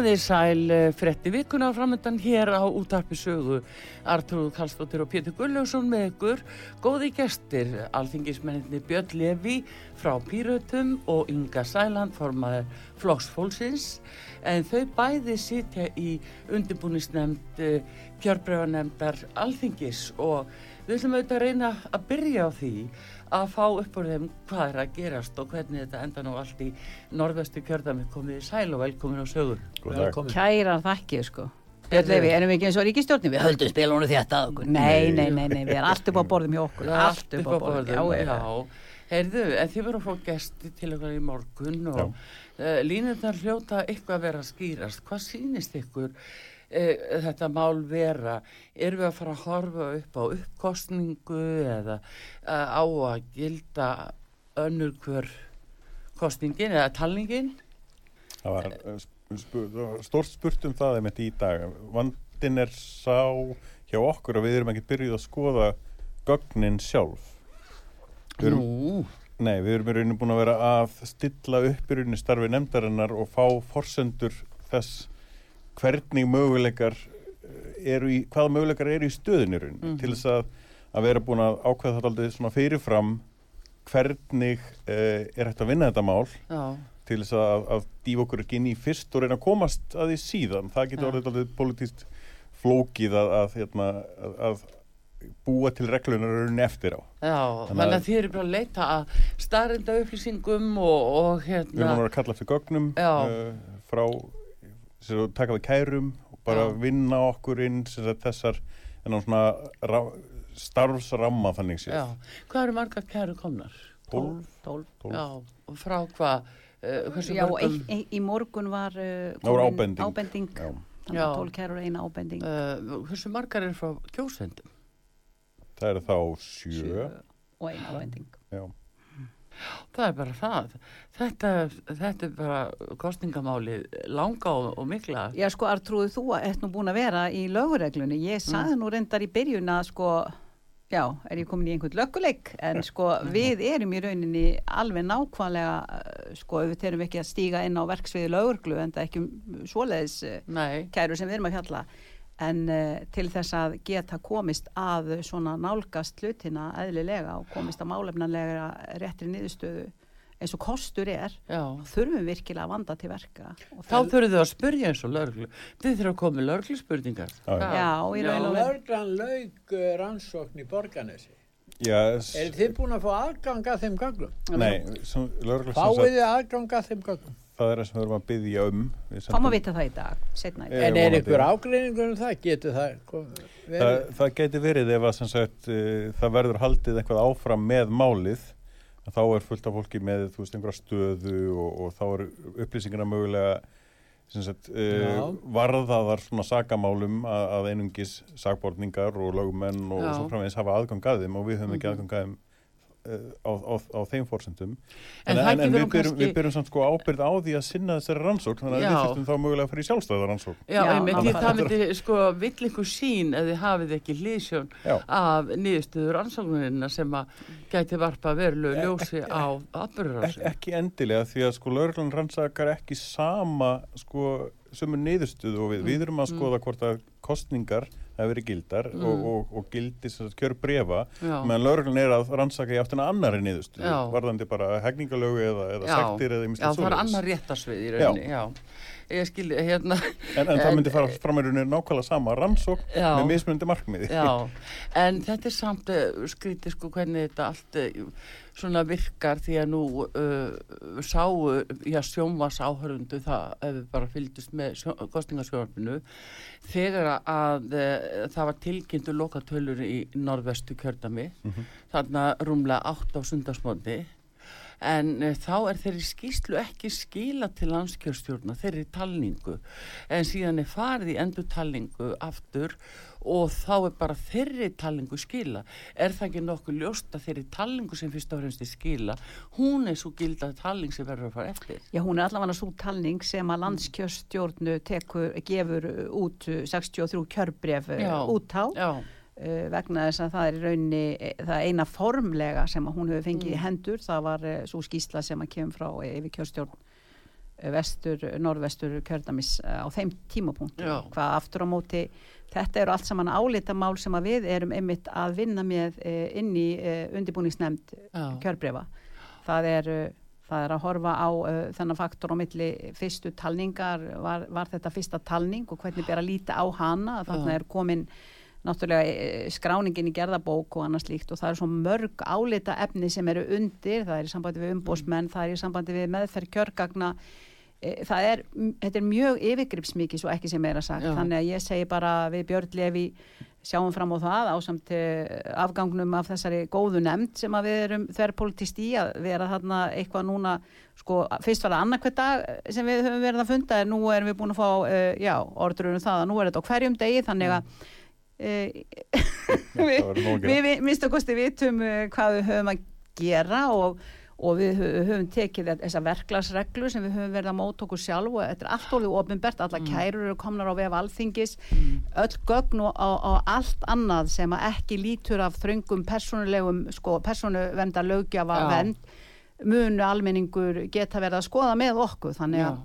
Komið þið sæl eh, frétti vikuna framöndan hér á útarpi sögu. Artrúð Kallstóttir og Pétur Gulljósson með ykkur. Góði gestir, alþingismenninni Björn Levi frá Pírötum og Inga Sæland formaður Flokksfólksins en þau bæði sitja í undirbúnisnefnd kjörbrefanemndar alþingis og við ætlum auðvitað að reyna að byrja á því að fá upp úr þeim hvað er að gerast og hvernig þetta enda nú allt í norðvestu kjörðami komið í sæl og velkomin á sögur Velkomin. Kæra þakkir sko Björn Levi, erum við ekki eins og ríkistjórnum? Við höldum spilunum þetta að okkur. Nei, nei, nei, nei, við erum allt upp á borðum hjá okkur. Allt upp á borðum, já. Heyrðu, en þið verður að fá gesti til okkar í morgun og uh, línundar hljóta eitthvað að vera að skýrast. Hvað sýnist ykkur uh, þetta mál vera? Erum við að fara að horfa upp á uppkostningu eða uh, á að gilda önnur hver kostningin eða talningin? Það var stórt spurt um það einmitt í dag. Vandin er sá hjá okkur að við erum ekki byrjuð að skoða gögnin sjálf. Við erum, Nú, nei, við erum í rauninu búin að vera að stilla upp í rauninu starfi nefndarinnar og fá forsendur þess hvernig möguleikar eru í, hvaða möguleikar eru í stöðinu rauninu Mhm. til þess að, að vera búin að ákveða þetta aldrei svona fyrirfram hvernig uh, er hægt að vinna þetta mál já, til þess að, að dýfa okkur ekki inn í fyrst og reyna að komast að því síðan. Það getur orðið alveg politíst flókið að, að, hérna, að, búa til reglunar rauninni eftir á. já, Þannig að- þið eru bara að leita að staðrinda upplýsingum og, og Við erum hérna, að vera að kalla eftir gögnum uh, frá, sem að taka við kærum og bara Já. vinna okkur inn sem sagt, þessar en á svona ra, starfsramma þannig séð. já, hvað eru marga kæru komnar? Tólf. Tólf. Tólf. Já, og frá hvað, uh, hversu Já, mörgum, ein, ein, í morgun var uh, komin ábending. ábending. Já. Þannig að tólk kærur eina ábending. uh, hversu margar eru frá kjósendum? Það eru þá sjö. og eina ábending. Já. Það er bara það. Þetta, þetta er bara kostningamáli langa og, og mikla. Já, sko, Artrúðu, þú ert nú búin að vera í lögureglunni. Ég saði nú reyndar í byrjun að, sko, já, er ég komin í einhvern lögguleik, en sko, við erum í rauninni alveg nákvæmlega, eh, sko, við terum ekki að stíga inn á verksviði lögurglu, en það ekki um svoleiðis eh, Nei, kæru sem við erum að fjalla. En uh, til þess að geta komist að svona nálgast hlutina eðlilega og komist að málefnanlega réttri niðurstöðu eins og kostur er, já. þurfum við virkilega að vanda til verka. Og Þá þurfum þau að spyrja eins og lörglu. Þið þurfum að koma með lörglu spurningar. Já, já. Lörglan laug uh, rannsókn í borganesi. Já, s- Er þið búin að fá aðgang að þeim gögnum? nei, sem, lögregla sem Fáið sagt, þið aðgang að þeim gögnum? Það er það sem við erum að byggja um. Við Fáum að vita það í dag, setna í dag. Eh, En er ykkur ágreiningur um það? Getur það komið? Það, verið? það geti verið ef að sem sagt, uh, það verður haldið eitthvað áfram með málið að þá er fullt af fólki með þú veist einhverja stöðu og, og þá er upplýsingarna mögulega sem sagt, uh, varðaðar svona sakamálum að, að einungis sakborningar og lögumenn og Já. svo framvegis hafa aðgang að þeim og við höfum ekki Mhm. aðgang að þeim á, á, á þeim fórsendum En en, en, við, byrjum, kannski- við byrjum samt sko ábyrð á því að sinna þessari rannsókn þannig að Já. við þurfum þá mögulega að fara í sjálfstæða rannsókn Já, Já, einmitt, því nákvæmlega. það myndi sko vill ykkur sín ef þið hafið ekki hlýsjón Já. af niðurstöður rannsóknina sem að gæti varpa verulegu ljósi á Ek, atbyrðurásin. ekki endilega því að sko lauruglan rannsakar ekki sama sko sömu niðurstuðu og við, við erum að skoða hvort að kostningar hafi verið gildar og, og, og gildi kjör brefa Já. meðan lauruglan er að rannsaka í áttina annari niðurstuðu Já. varðandi bara hegningalögu eða, eða Já, sektir eða já, ýmislegt það er svoleiðis. annar réttarsvið í rauninni, já. Ég skil, hérna, En, en það myndi fara fram í rauninni nákvæmlega sama rannsókn Já. með mismunandi markmiði. já, en þetta er samt uh, skrítið sko hvernig þetta allt uh, svona virkar því að nú uh, sáu, já, sjónvas áhörundu það, ef við bara fylgdust með sjó, kostningasjónvarpinu, þegar að uh, það var tilkynntu lokatölur í norðvestu kjördami, þarna rúmlega átt á sundarsmóndi, en uh, þá er þeirri skýslu ekki skila til landskjörstjórna, þeirri talningu, en síðan er farið í endur talningu aftur og þá er bara þeirri talningu skila. Er það ekki nokkuð ljóst að þeirri talningu sem fyrst og fremst er skila, hún er svo gildað talning sem verður að fara eftir? Já, hún er allavega svo talning sem að landskjörstjórnu tekur, gefur út uh, 63 kjörbref Já. út á vegna þess að það er í rauninni eh, það eina formlega sem að hún hefur fengið Mm. í hendur, það var uh, svo skýsla sem að kemur frá eh, yfir kjörstjórn eh, vestur, norðvestur kjördamis á þeim tímapunkti Já. hvað aftur á móti þetta eru allt saman álitamál sem að við erum einmitt að vinna með inn í undibúningsnemnd já, kjörbrefa það er, það er að horfa á þennan faktor á milli fyrstu talningar var, var þetta fyrsta talning og hvernig ber að líta á hana þannig Já. er komin náttúrulega eh, skráningin í gerðabók og annars líkt og það er svo mörg álita efni sem eru undir, það er í sambandi við umbósmenn, það er í sambandi við meðferð kjörgagna. Eh, það er, þetta er mjög yfirgripsmikið svo ekki sem meira sagt, Já. þannig að ég segi bara við Björn Levi sjáum fram á það ásamt eh, afgangnum af þessari góðu nefnd sem að við erum þverrpolitist í að vera þarna eitthvað núna sko, fyrst var það annarkvæð dag sem við höfum verið að funda en nú erum við búin að fá, já, orðurunum það að nú er þetta á hverjum degi þannig að að við, minnst að kosti vitum uh, hvað við höfum að gera og, og við hö- höfum tekið þessa verklagsreglu sem við höfum verið að móta okkur sjálf og þetta er allt orðið ofinbert, alla kærur eru komnar á vef alþingis, öll gögn og, og, og allt annað sem að ekki lítur af þröngum persónulegum sko, Já. vend munu almenningur geta verið að skoða með okkur. Þannig að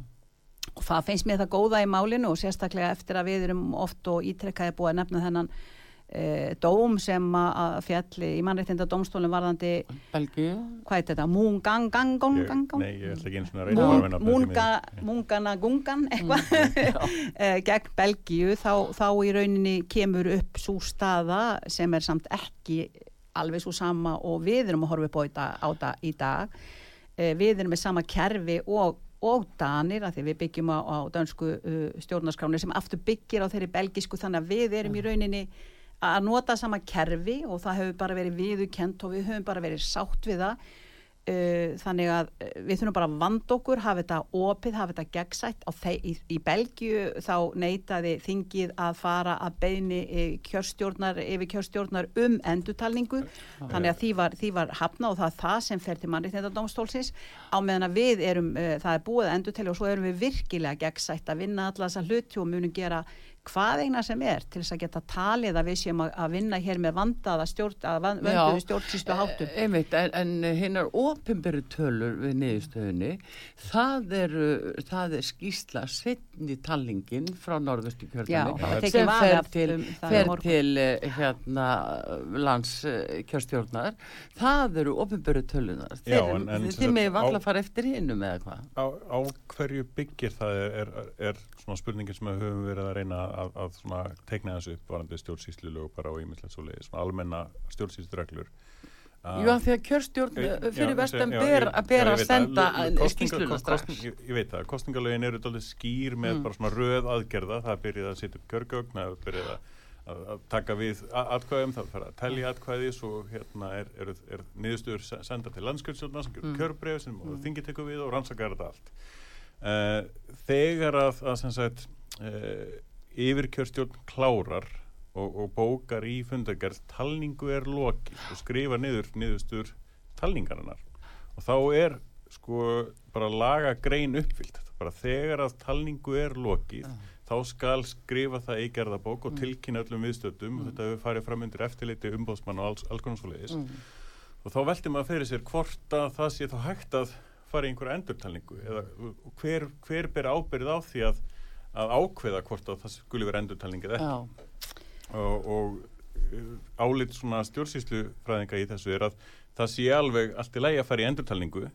og það finnst mér það góða í málinu og sérstaklega eftir að við erum oft og ítrekkaði búið að nefna þennan e, dóm sem að fjalli í mannréttinda dómstólum varðandi Belgíu, hvað er þetta, múngang gang, gang, gang, gang Nei, ég ætla ekki eins og reyna að reyna múnga, múngana gungan eitthvað. eh, gegn Belgíu. Þá, þá í rauninni kemur upp svo staða sem er samt ekki alveg svo sama og við erum að horfa upp á, da, í dag. Eh, við erum með sama kerfi og, og danir að því við byggjum á, á dansku uh, stjórnarskráni sem aftur byggir á þeirri belgisku þannig að við erum í rauninni að nota sama kerfi og það hefur bara verið viðukent og við höfum bara verið sátt við það Uh, þannig að uh, við þurfum bara að vanda okkur hafa þetta opið, hafa þetta gegnsætt. Í, í Belgíu þá neitaði þingið að fara að beini eh, kjörstjórnar yfir kjörstjórnar um endutalningu þannig að því var, því var hafna og það er það sem fer til mannréttindadómstólsins. Á meðan að við erum, uh, það er búið að endurtali og svo erum við virkilega gegnsætt að vinna alla þessa hluti og munum gera hvað eina sem er til þess að geta talið að við séum að, vinna hér með vandaða stjórn, vönduðu stjórnsýslu háttum Eh, Einmitt, en, en hinnar opinberu tölur við niðurstöðunni, það er, það er skýsla setni talningin frá norðustu tekið sem fer af- til, um fer morgun. til eh, hérna, landskjörstjórnar. Það eru opinberu tölunar. Já, Þeir, með valla fara eftir hinnum eða hvað? á, á hverju byggir það er, er, er svona spurningin sem við höfum verið að reyna að, að svona teikna þessu upp varandi stjórnsýslulög bara og ímyndilegt svo leiði, svona almenna stjórnsýslureglur. Jú, af því að kjörstjórn Eh, eh, fyrir já, ber að ber já, ég að senda kost- strax. kostning- Ég, veit það, kostningalögin eru dálítið skýr með Mm. bara svona röð aðgerða, það er byrjað að setja upp kjörgögn, það er byrjað að, að, að taka við atkvæðum, það fer að telja atkvæði, svo hérna er, er, er niðurstöður se- senda til landskjörnsjórna sem gerur Mm. kjörbreyf sem mm. þingi tekur við og rannsakar þetta allt. Uh, þegar að, að sem sagt, uh, yfirkjörstjórn klárar og, og bókar í fundagerð talningu er lokið og skrifa niður niðurstur talningarinnar. Og þá er sko bara laga grein uppfyllt bara þegar að talningu er lokið þá skal skrifa það í gerðabók og tilkynna öllum viðstöldum og þetta hefur farið fram undir eftirliti umbóðsmann og alls, alls konar svoleiðis. Og þá velti maður fyrir sér hvort að það sé þá hægt að fara í einhverja endurtalningu eða hver, hver ber ábyrð á því að, að ákveða hvort að það skuli vera endurtalning eða ekki. Og, og uh, álit svona stjórnsýslufræðinga í þessu er að það sé alveg allt í lægi að fara í endurtalningu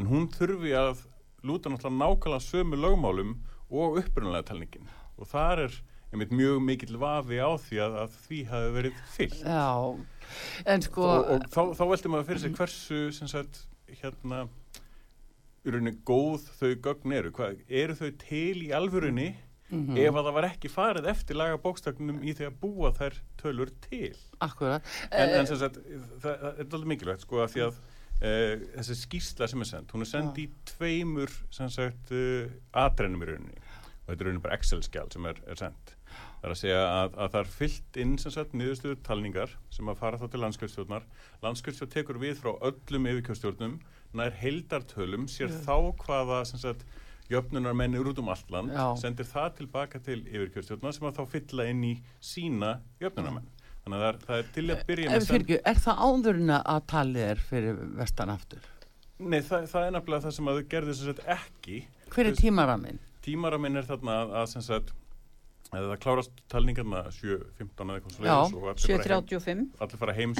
en hún þurfi að lúta náttúrulega nákvæmlega sömu lögmálum og upprunalega talningin. Og þar er einmitt mjög mikill vafi á því að, að því hafi verið fyllt já, en sko, og, og þá, þá velti maður fyrir sig hversu sem sagt hérna í rauninni góð þau gögn eru. Hvað, eru þau til í alvörunni Mhm. ef að það var ekki farið eftir laga bókstaknum í því að búa þær tölur til? Akkurat. en, Eh, en sem sagt, það, það er alveg mikilvægt sko að því að uh, þessi skýrsla sem er sendt, hún er sendt í tveimur sagt uh, atrennum í rauninni. Og þetta er rauninni bara Excel-skjál sem er, er sendt það er að segja að, að það er fyllt inn niðurstöðu talningar sem að fara þá til landskjörstjórnar. Landskjörstjórn tekur við frá öllum yfirkjörstjórnum nær heildartölum sér þá hvaða sagt jöfnunar mennir út um allt land Já. sendir það tilbaka til yfirkjörstjórnar sem að þá fylla inn í sína jöfnunarmenn þannig að það er, það er til að byrja En með Eh, fyrir ekki, er það áðurinn að talið er fyrir vestan aftur? Nei, það, það er nefnilega það sem að þau gerðu sem sagt ekki. Hver er tímaraminn? Tímaraminn er þarna að, að að það klárast talningarna 7.15 eða leiðis og allir fara heim, 735 allir fara heim,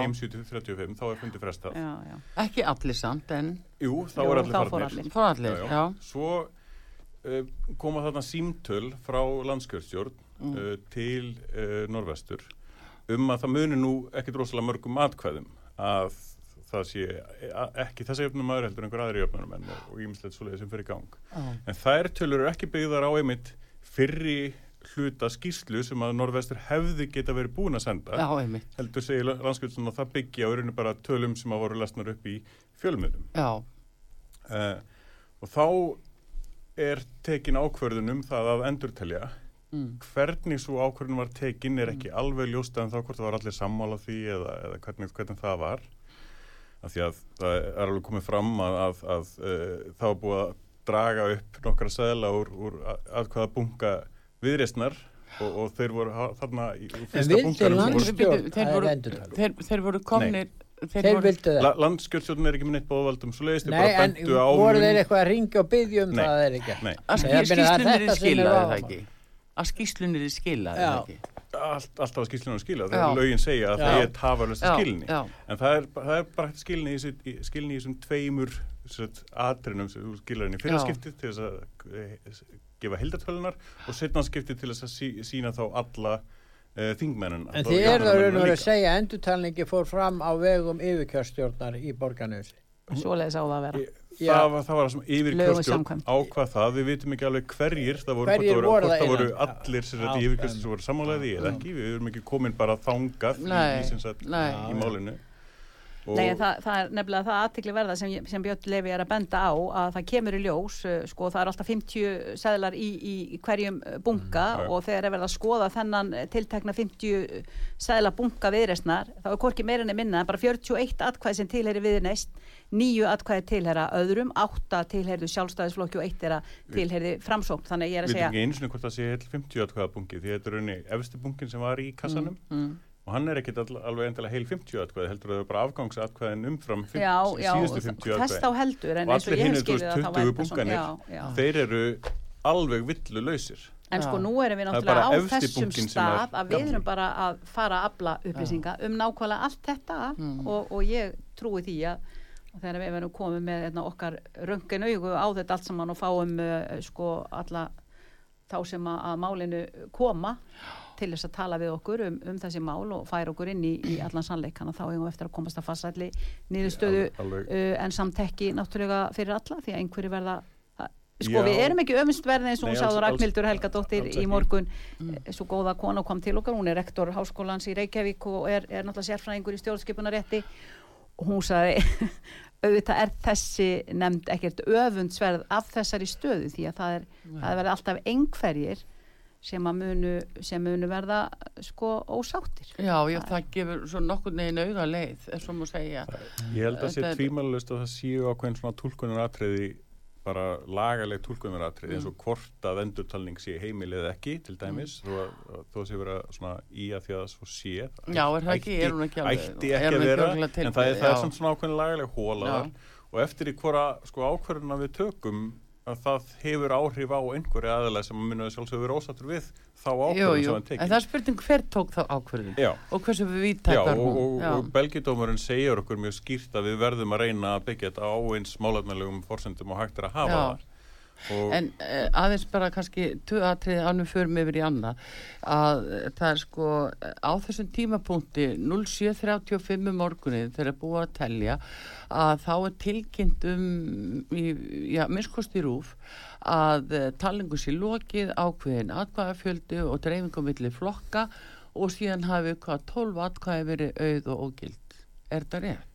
heim 7.35, þá er fundið frestað. já, já. Ekki allir samt, en Jú, þá er allir farnir. allir. Já. Svo uh, koma þarna símtöl frá landskjörstjórn Mm. uh, til uh, norvestur um að það muni nú ekkit rosalega mörgum atkvæðum að það sé ekki þessi jöfnum maður heldur einhver aðri jöfnum menn og, ímislegt svoleiði sem fyrir gang. Já. En þær tölur eru ekki byggðar á einmitt fyrri hluta skýrslu sem að norvestur hefði geta verið búin að senda Já, heldur segir landskjörstjórn að það byggja á rauninu bara tölum sem að voru lesnar upp í fjölmiðlum. Já, Uh, og þá er tekin ákvörðun um það að endurtelja. Mm. hvernig svo ákvörðun var tekin er ekki alveg ljóst en þá hvort það var allir sammála því eða, eða hvernig, hvernig það var. Af því að það er alveg komið fram að, að, að uh, það var búið að draga upp nokkra seðla úr, úr aðkvaða bunga viðreistnar og, og þeir voru þarna í fyrsta Landstjórn, Þeir er voru- endurtalning. þeir, þeir voru komnir Þeir voru, vildu það. La, landskjörstjórn er ekki með neitt bóðvaldum svo leiðist Nei, bara en bentu á voru þeir eitthvað að ringja og byggja um Nei. það að þeir ekki? Nei, að er skýslunir er er skilaði það ekki að skýslunir er skilaði Já. það ekki allt, alltaf að skýslunum skila Já. þegar lögin segja að Já. það er tafarlösta Já, skilni já, en það er, það er bara skilni í, þessu- í, skilni í þessum tveimur sagt, atrinum sem þú skilar henni fyrra Já. skiptið til þess að eh, gefa hildartölunar og setna skiptið til þess að sí, sína þá alla uh, þingmennin En þið eru að raun og vera að segja að endurtalningi fór fram á vegum yfirkjörstjórnar í borgarnösi. Svoleiðis á það að vera. Já. Það var, það var það sem yfirkjörstjórn ákvað það, við vitum ekki alveg hverjir það voru, Hverjir voru, voru það það voru allir sem sagt Já, í yfirkjörstjórn sem voru sammálaði eða ekki, við erum ekki komin bara í, Nei, í, sem sagt, nei. í málinu Nei, það, það er nefnilega það aðtikli verða sem, sem Björn Levi er að benda á að það kemur í ljós, uh, sko það er alltaf 50 seðlar í, í, hverjum uh, bunka Mm, og þegar er verið að skoða þennan uh, tiltekna 50 seðla bunka viðreistnar, þá er hvorki meirinni minna en bara 41 atkvæði sem tilheri viðreist, nýju atkvæði tilhera öðrum, átta tilherðu sjálfstæðisflokki og eitt er að tilherði framsókn, þannig ég er að við segja veitum ekki einu sinni hvort það sé heil 50 atkvæða bungi því þetta er raunni efsti bungin sem var í kassanum. Mm. Og hann er ekkit alveg endilega heil 50 atkvæði heldur að það er bara afgangsatkvæðin umfram 50, já, já, síðustu 50 þess þá atkvæði heldur en Og eins og allir það þá 20 væri það svona, bunkanir. já, já. þeir eru alveg villu lausir En sko nú erum við er náttúrulega á þessum sem er stað að við erum bara að fara að afla upplýsinga um nákvæmlega allt þetta Mm. og, og ég trúi því að og þegar við erum komið með hérna, okkar röngin augu á þetta allt saman og fáum uh, sko alla þá sem að, að málinu koma til þess að tala við okkur um, um þessi mál og færa okkur inn í, í allan sannleikana þá eigum við eftir að komast að Alveg- alveg- uh, en samtekki náttúrulega fyrir alla því að einhverju verða að- sko Já. við erum ekki öfumstverði eins og hún alls- Ragnhildur Helgadóttir í ekki. morgun Mm. Eh, svo góða kona kom til okkar, hún er rektor háskólans í Reykjavík og er, er náttúrulega sérfræðingur í stjórnskipunarétti og hún sagði auðvitað er þessi nefnd ekkert öfundsverð af þessari stöðu því að það er, það er verið alltaf einhverjir sem að munu, sem munu verða sko ósáttir. Já, já, það gefur svo nokkur neginn auga leið, er svo má segja. Ég held að sé Þetta er- tvímælust að það séu ákveðin svona tólkunaratriði bara lagaleg tólkunaratriði Mm. eins og hvort að endurtalning sé heimil eða ekki til dæmis þó að, að þó sé vera svona í að því að það svo sé Já, er það ekki, er hún ekki alveg- ætti ekki að vera en það er, það er svona ákveðin lagaleg hóla Já. þar og eftir í hvora sko ákverðuna við tökum að það hefur áhrif á einhverju aðalega sem munið sjálfsögur ósattur við þá jú, sem hann en tekið það er spurning hver tók þá ákvörðin Já, og hversu við og, hún. og, Já. og belgidómurinn segir okkur mjög skýrt að við verðum að reyna að byggja þetta á eins málefnilegum forsendum og hægt er að hafa Já. það. En uh, aðeins bara kannski atriði ánum förum yfir í annað að uh, það er sko á þessum tímapunkti 07.35 um morgunin þegar búið að telja að þá er tilkynnt um já, minnskosti rúf að uh, talingu sér lokið ákveðin atkvæðafjöldu og dreifingum milli flokka og síðan hafi hvað 12 atkvæði verið auð og ógild. Er það rétt?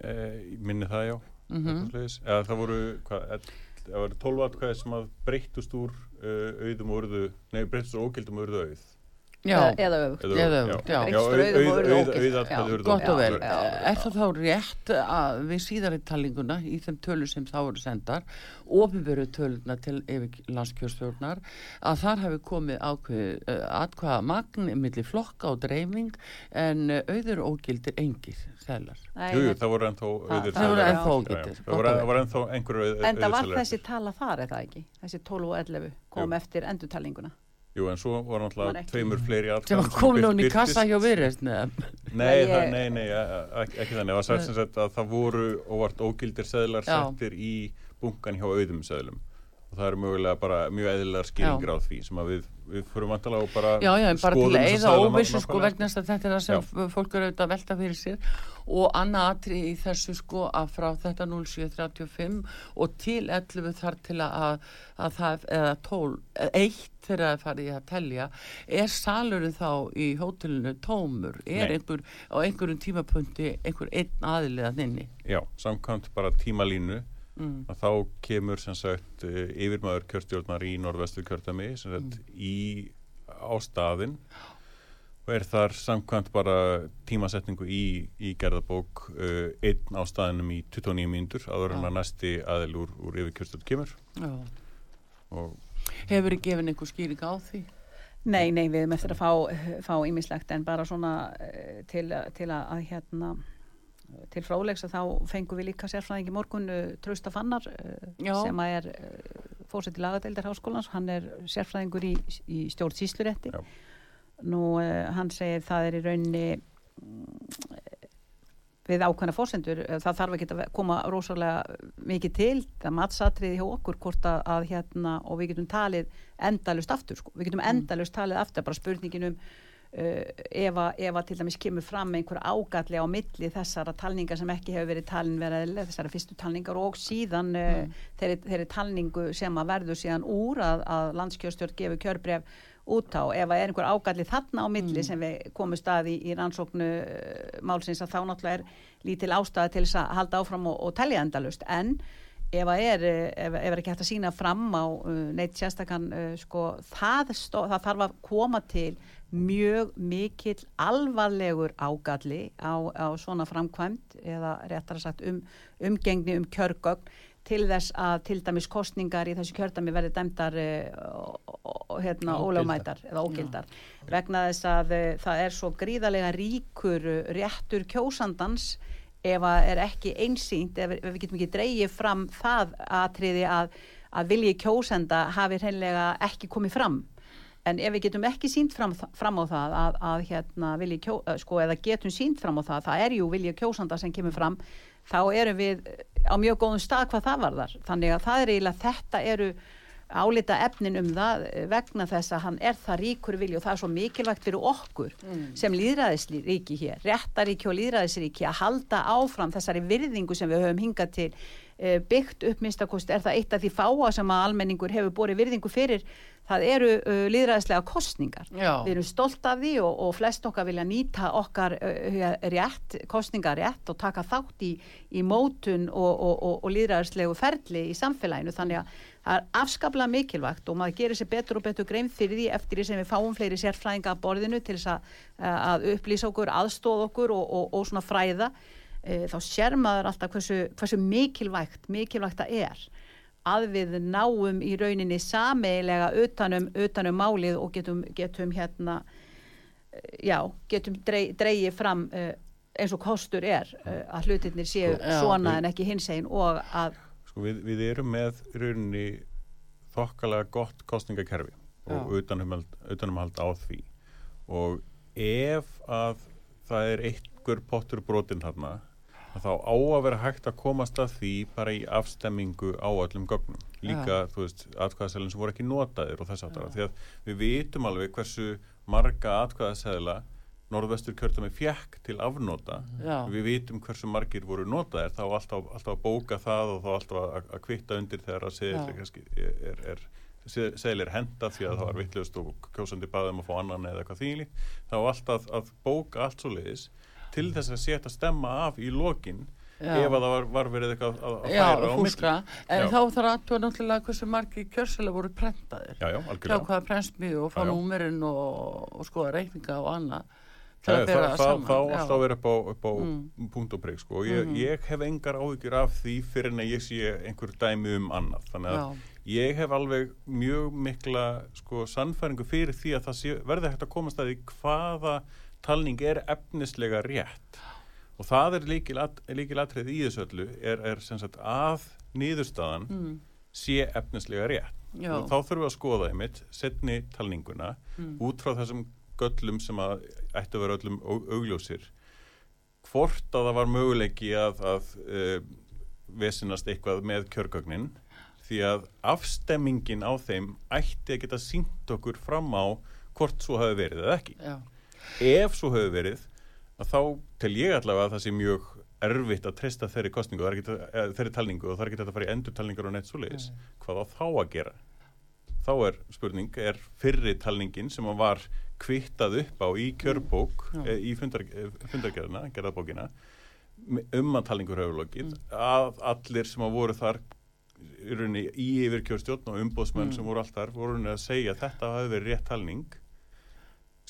e, minni það já, Mm mm eða það voru, hvað, það voru 12 atkvæði sem að breyttust úr uh, auðum og urðu, nei, breyttust úr ógildum og urðu auð. Eða öfugt. Eða- Eða öfugt, já. já, Breyttust úr auð, auðum og auð, urðu auð, ógild. auð atkvæði Já, urðu Gott og vel. Er það þá rétt að við síðari talinguna í þeim tölur sem þá eru sendar, ofinveru töluna til yfir landskjörstjórnar, að þar hafi komið ákveð uh, atkvaða magn millir flokka og dreifing en auður ógildir engir þetta- það voru ennþá auðir það voru ennþá einhverju En það var þessi tala þar, er það ekki? Þessi 12 og 11 kom Jú. eftir endurtalninguna. Jú, en svo voru Var náttúrulega tveimur fleiri Sem atkvæðum að kom núna í kassa hjá virðist. Nei, Nei, Nei, það, ég- nei, nei, ekki þannig. Það var sagt sem sagt að það voru óvart ógildir seðlar settir í bunkan hjá auðum seðlum. Það eru mögulega bara mjög eðlilegar skýringar á því sem að við, við fyrir vantalega og bara Já, já, bara til að seðla óvissu sko vegna þess að þetta er það sem f- fólk eru auðvitað að velta fyrir sér. Og annað atri í þessu sko að frá þetta 0735 og til 11 þar til að, að það, eða 12, eða 1 þegar það farið að telja, er salurinn þá í hótelinu tómur, er einhver á einhverjum tímapunkti einhver einn aðiliðan inni? Já, samkvæmt bara tímalínu Mm. að þá kemur sem sagt eh, yfirmaður kjörstjórnar í norðvestu kjördami sem sagt Mm. í á staðinn og er þar samkvæmt bara tímasetningu í, í gerðabók uh, einn á staðinum í 29 mínútur áður en Já. að næsti aðil úr, úr yfir kjörstjórn kemur Hefur þið gefin einhver skýring á því? Nei, nei, við erum eftir að fá, fá ímislegt en bara svona eh, til, til að, að hérna til frálegs að þá fengum við líka sérfræðingi morgun uh, Trausta Fannar uh, Já. sem að er uh, fórsett í lagadeildar háskólans hann er sérfræðingur í, í stjórn síslurétti nú uh, hann segir það er í rauninni mm, við ákveðna fórsendur uh, það þarf ekki að koma rosalega mikið til það matsatriði hjá okkur hvort að, að hérna og við getum talið endalust aftur sko. við getum endalust talið aftur bara spurningin um Uh, ef, að, ef að til dæmis kemur fram einhver ágalli á milli þessara talningar sem ekki hefur verið talin verið þessara fyrstu talningar og síðan uh, þeirri, þeirri talningu sem að verður síðan úr að, að landskjörstjórn gefur kjörbref út á. Ef að er einhver ágalli þarna á milli sem við komum staði í, í rannsóknu uh, málsins að þá náttúrulega er lítil ástæða til þess að halda áfram og, og telja endalust en ef að er, eh, ef, ef er ekki hægt að sína fram á neitt sérstakann sko, það, það þarf að koma til mjög mikill alvarlegur ágalli á, á svona framkvæmt eða réttar að sagt um umgengni um kjörgögn til þess að til dæmis kostningar í þessu kjördami verði dæmdar uh, hérna, ólögmætar eða ógildar. Vegna þess að uh, það er svo gríðarlega ríkur uh, réttur kjósandans ef að er ekki einsýnt ef, ef við getum ekki dreigið fram það atriði að, að vilji kjósenda hafi hreinlega ekki komið fram en ef við getum ekki sínt fram, fram á það að, að hérna vilji kjó, eh, sko eða getum sínt fram á það, það er jú vilji kjósanda sem kemur fram, þá erum við á mjög góðum stað hvað það varðar. Þannig að það er eiginlega þetta eru álita efnin um það eh, vegna þess að hann er það ríkur vilji og það er svo mikilvægt fyrir okkur sem líðræðisríki hér, réttaríki og líðræðisríki að halda áfram þessari virðingu sem við höfum hingað til eh, byggt upp minnstakost er það eitt af því fáa sem að almenningur hefur borið virðingu fyrir? Það eru uh, líðræðislega kostningar Já. við erum stolt af því og, og flest okkar vilja nýta okkar uh, rétt, kostningar rétt og taka þátt í, í mótun og, og, og, og líðræðislegu ferli í samfélaginu. Þannig að það er afskaplega mikilvægt og maður gerir sér betur og betur grein fyrir því eftir því sem við fáum fleiri sérfræðinga að borðinu til þess að, að upplýsa okkur, aðstóð okkur og, og, og svona fræða e, þá sér maður alltaf hversu, hversu mikilvægt mikilvægt það er að við náum í rauninni sameilega utanum, utanum málið og getum, getum hérna eh, já, getum drey, dreigið fram uh, eins og kostur er uh, að hlutirnir séu Já. svona en ekki hins einn og að Sko við, við erum með í rauninni þokkalega gott kostningakerfi og utanumhald, utanumhald á því og ef að það er einhver pottur brotin þarna að þá á að vera hægt að komast að því bara í afstemmingu á öllum gögnum. Líka, þú veist, atkvæðaselin sem voru ekki notaðir og þess aftara, því að við vitum alveg hversu marga atkvæðasela norðvestur kjörtami fjekk til afnota. Já. við vitum hversu margir voru notaðir. Þá alltaf, alltaf að bóka það og þá alltaf að, að kvitta undir þegar að seðil er, er, er segil er henda því að það var vittlust og kjósandi baðum að fá annan eða eitthvað þýli þá alltaf að bóka allt svo leiðis til þess að setja stemma af í lokin Já. ef að það var, var verið eitthvað að, að Já, færa á milli. en Já. þá þarf aðtúa náttúrulega hversu margi kjörsela voru prentaðir. Já, já, algjörlega hvaða prensmiðu og fá númerinn og, og skoða reikninga og annað. til Það, að bera það, saman. það alltaf að vera upp á, upp á Mm. punkt og prigg sko. ég, Mhm. ég hef engar áhyggjur af því fyrir en að ég sé einhver dæmi um annað þannig að ég hef alveg mjög mikla sko, sannfæringu fyrir því að það sé, verði hægt að komast að því hvaða talning er efnislega rétt og það er líkilatrið líkil í þessu öllu er, er sem sagt að niðurstaðan Mm. sé efnislega rétt og þá þurfum við að skoða einmitt setni talninguna Mm. út frá þessum göllum sem að ættu að vera öllum au- augljósir hvort að það var möguleiki að, að uh, vesinast eitthvað með kjörgögnin því að afstemmingin á þeim ætti að geta sínt okkur fram á hvort svo hafi verið eða ekki Já. Ef svo hafi verið að þá tel ég allavega að það sé mjög erfitt að treysta þeirri kostningu eða þeirri talningu og það er ekki þetta að fara í endur talningar og neitt svo leiðis hvað á þá að gera? Þá er spurning, er fyrri talningin sem var kvittað upp á í kjörbók e, í fundar, e, fundargerðina, gerðabókina um að talningur hefur lokið að allir sem að voru þar í, yfirkjörstjórn og umbóðsmenn Mm. sem voru allt þar voru að segja að þetta hafi verið rétt talning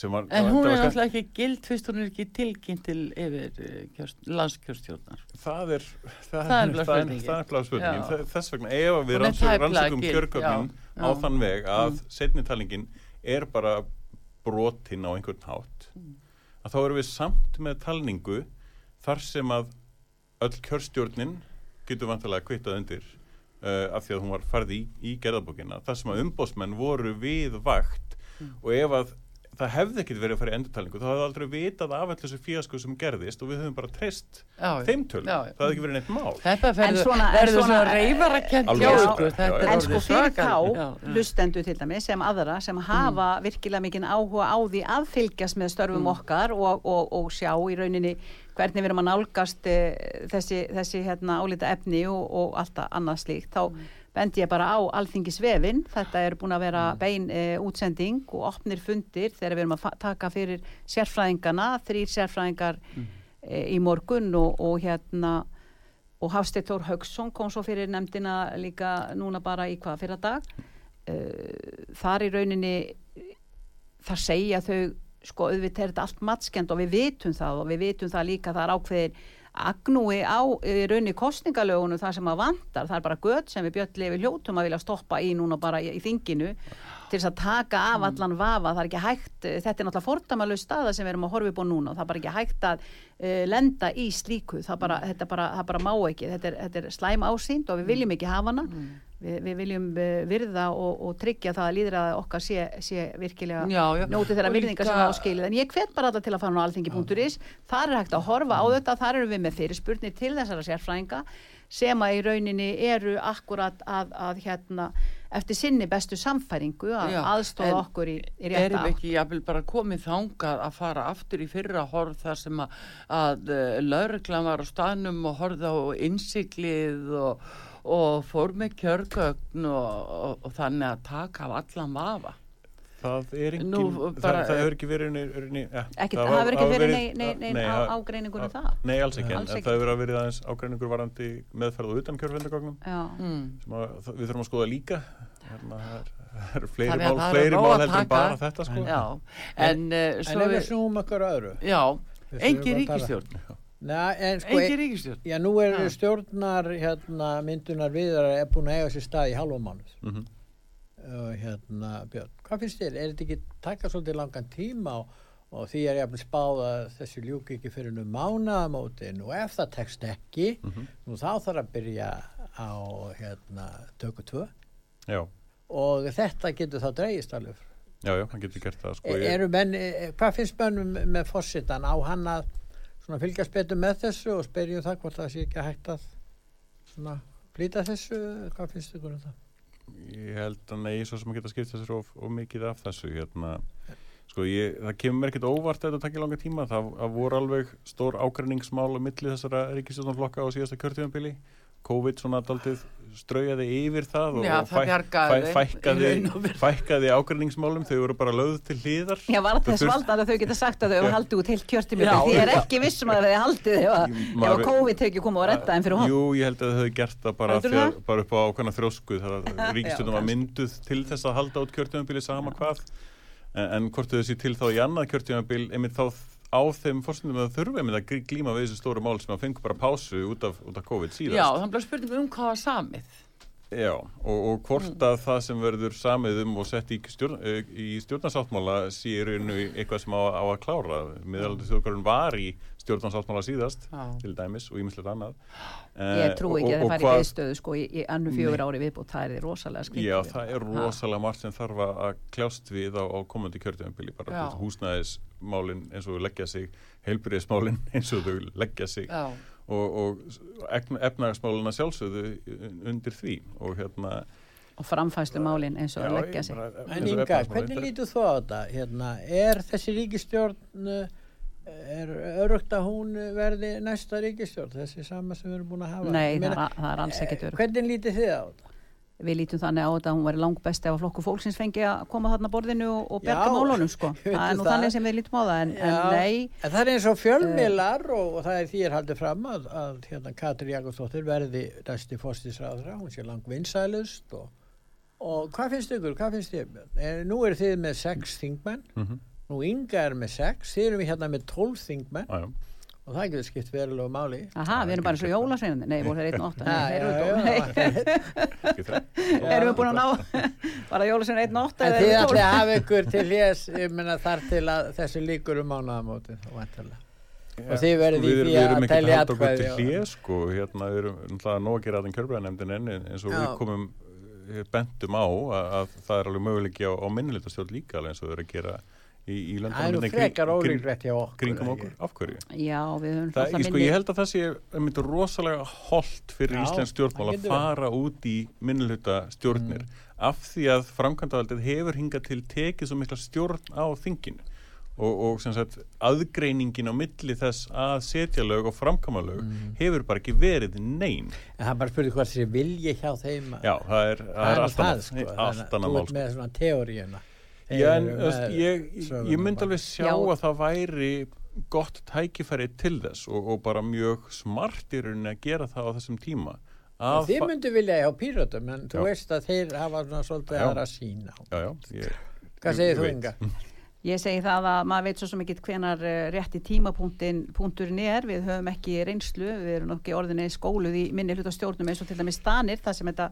var, En hún er alltaf ekki gild fyrst hún er ekki tilkynnt til yfir eh, kjörst, landskjörstjórnar. það er það, Það bara það, spurningin. það bara spurningin Já. Þe- þess vegna ef við rannsökum, já, á þann veg að Mm. setni talningin er bara brotin á einhvern hátt Mm. að þá erum við samt með talningu þar sem að öll kjörstjórnin getur vantilega kvittað undir uh, af því að hún var farið í, í gerðabókina þar sem að umbósmenn voru við vakt Mm. og ef að það hefði ekkert verið að fara í endurtalningu. Þá hefði aldrei vitað af allir þessu fíasku sem gerðist og við höfum bara treyst þeim tölum, það hefði ekki verið neitt mál. Þetta En verður svona- svona svona- reyfarakent er En sko fyrir þá, hlustendur til dæmis, sem aðra, sem hafa Mm. virkilega mikinn áhuga á því að fylgjast með störfum okkar og, og, og sjá í rauninni hvernig við erum að nálgast e, þessi, þessi hérna, álita efni og, og allt annað slíkt. Þá Mm. Bendi ég bara á alþingisvefin. Þetta er búin að vera bein e, útsending og opnir fundir þegar við erum að taka fyrir sérfræðingana, þrýr sérfræðingar e, í morgun og, og hérna og Hafsteinn Þór Haugsson kom svo fyrir nefndina líka núna bara í hvað fyrir dag. Uh, þar í rauninni þar segja þau sko auðvitað er þetta allt matskend og við vitum það og við vitum það líka það er ákveðin agnúi á í rauninni kostningalögunum það sem að vantar, það er bara gött sem við bjöll lefi hljótum að vilja stoppa í núna bara í, í þinginu til þess að taka af allan vafa, það er ekki hægt þetta er náttúrulega fordamalög staða sem við erum að horfa upp á núna. Það er bara ekki hægt að uh, lenda í slíku, það bara, þetta bara, það bara má ekki, þetta er, þetta er slæm ásýnd og við viljum ekki hafa hana við, við viljum uh, virða og, og tryggja það að líðræða okkar sé, sé virkilega Já, já. nóti þeirra líka- sem það áskilið en ég hvet bara alla til að fara á alþingi.is þar er hægt að horfa á þetta, þar erum við með fyrirspurnir til þessara sérfræðinga sem að í rauninni eru akkurat að, að hérna eftir sinni bestu samfæringu að aðstofa okkur í, í erum við átt. ekki jafnvel bara komið þangað að fara aftur í fyrra horf þar sem að, að uh, lauruglan var á staðnum og horfði á innsiklið og, og fór með kjörgögn og, og, og þannig að taka af allan vafa. Það er engin, Nú, bara- það, það hefur ekki verið inn, inn, ja, Ekkert, það hefur ekki verið nei, nei, nei, nei, það- ágreiningur um það-. Nei, alls ekki, en, Alls en ekki. það hefur verið aðeins ágreiningur varandi meðferð og utan kjörfendagögnum Já. Mm. að, við þurfum að skoða líka Hérna, það er- það eru fleiri Þannig að mál, fleiri mál að heldur en bara þetta sko. Já, en, en En svo ef við snúum okkur að öðru. já, Við engi þurfum að tala- ríkistjórn, Nei, en sko, engi ríkistjórn. já, nú er Ha. stjórnar hérna, myndunar viðar er búin að eiga sér stað í halva mánuð. Mhm. og hérna Björn, hvað finnst þér, er þetta ekki taka svolítið langan tíma og, og því er ég að spáð að þessu ljúki ekki fyrir nú mánaðamótin og ef það tekst ekki Mhm. nú þá þarf að byrja á hérna tökur tvö Já, og þetta getur þá dreigist alveg já, já, hann getur gert það sko, e, eru menn, e, hvað finnst mönnum með fórsitan á hann að svona fylgjast betur með þessu og spyrjum það hvort það sé ekki hægt að svona flýta þessu, hvað finnst ykkur um það? ég held að nei, svo sem að geta skipt þessir of, of mikið af þessu hérna, sko, ég, það kemur mér ekkert óvart að þetta takki langa tíma, það, það voru alveg stór ágreiningsmál á milli þessara ríkistjóðanflokka á síðasta kjörtíðanbili COVID svona daldið straujaði yfir það og, Já, og það þeim, í fækkaði, fækkaði ágreiningsmálum, þau voru bara lögð til hliðar. Já, var Það þess þurft- valdar að þau geta sagt að þau hefur haldið út heilt kjörtími Já, því er já. ekki vissum að þau hefði haldið ef að- að COVID tekið koma og redda þeim fyrir hótt. Jú, ég held að þau hefði gert það bara, þegar, það? bara upp á ákveðna þrósku þar að ríkistjóðum var mynduð til þess að halda út kjörtíðanbili sama hvað. En, en hvort þau sé til þá í annað kjörtíðanbil einmitt þá á þeim fórstundum að þurfa einmitt að glíma við þessu stóru mál sem að fengu bara pásu út af, út af COVID síðast. Já, þannig að spurning um hvað var samið. Já, og, og hvort að það sem verður samið um og sett í, stjórn, eh, í stjórnarsáttmála sé í rauninu eitthvað sem á, á að klára. Miðaldur þjóðgarun var í stjórnarsáttmála síðast Já. til dæmis og ímislegt annað Ég trú ekki að og það fari í viðstöðu sko í, í annu fjögur ári viðbútt, það er rosalega skrítið. Já, það er rosalega margt sem þarf að kljást við á, á komandi kjörtjöfambili bara Já. til húsnæðismálin eins og leggja sig heilbyrðismálin eins og þau leggja sig Já, og, og efnagsmálina sjálfsögðu undir því og hérna Og framfæstu málin eins og að já, leggja sig. bara- En Inga, hvernig lítur þú á þetta? Hérna, er þessi ríkistjórn uh, er örugt að hún verði næsta ríkistjórn, þessi sama sem við erum búin að hafa? Nei, Ég það, meina, er- það er alls eh, örg. Hvernig lítið þið á þetta? Við lítum þannig á þetta að hún væri langt best ef að flokku fólksins fengi að koma þarna borðinu og, og berga málunum sko. ég Það er nú það. þannig sem við lítum á það en, en Já, nei, En það er eins og fjölmiðlar og, og það er því er haldið fram að, að hérna, Katri Jakobsdóttir verði næsti fórstisræðra, hún sé lang vinsælust og, og hvað finnst ykkur, hvað finnst þér? Björn? Eh, Nú eru þið með sex þingmenn, Mhm. Nú Inga er með sex, þið erum við hérna með tólf þingmenn Já, já. og það getur skipt verulegu máli. aha, við erum bara eins og jólasveinandi. Nei, voru þeir einn og átta. Já, Nei, þeir já, eru já, tólf. Ekki það? Erum við búin að ná, einn og átta En eða þið eru ætli að hafa ykkur til hljés, þar til að þessu líkur um mánaðamóti, þá vantarlega. Og þið verðið í Við- því við erum að ekki telja halda okkur atkvæði til og- hlið sko, hérna við erum náttúrulega nóg að gera þetta kjörbæðanemndin enn eins og Já. við komum eh, bentum á að, að það er alveg möguleiki á, á minnilitastjórn líka alveg eins og þau eru að gera í, í Það er frekar kring- okkur. kringum okkur, af hverju? Já, við höfum Það, alltaf ég, sko, ég held að það sé einmitt rosalega holdt fyrir Já, Íslands stjórnmál það að fara út í minnilhuta stjórnir af því að framkvæmdavaldið hefur hingað til tekið svo mikla stjórn á þinginu og, og sem sagt aðgreiningin á milli þess að setja lög og framkama lög hefur bara ekki verið neyn En það er bara spurning hvað þessi vilji hjá þeim. að- Já, það er, það það er nú allt annað sko. allt annað Þú mál ert sko. með svona teóriuna. Já, en ég, ég myndi bara. alveg sjá Já. að það væri gott tækifæri til þess og, og bara mjög smart í rauninni að gera það á þessum tíma Þið myndu vilja hjá pírötum, en þú veist að þeir hafa svona svolítið Já. aðra sína. Já, já, ég, Hvað segir þú, veit. Inga? Ég segi það að maður veit svo sem ekki hvenar uh, rétti tímapunktin punkturinn er, við höfum ekki reynslu, við erum ekki orðinni skóluð í minni hluta stjórnum eins og til dæmis stanir, það sem þetta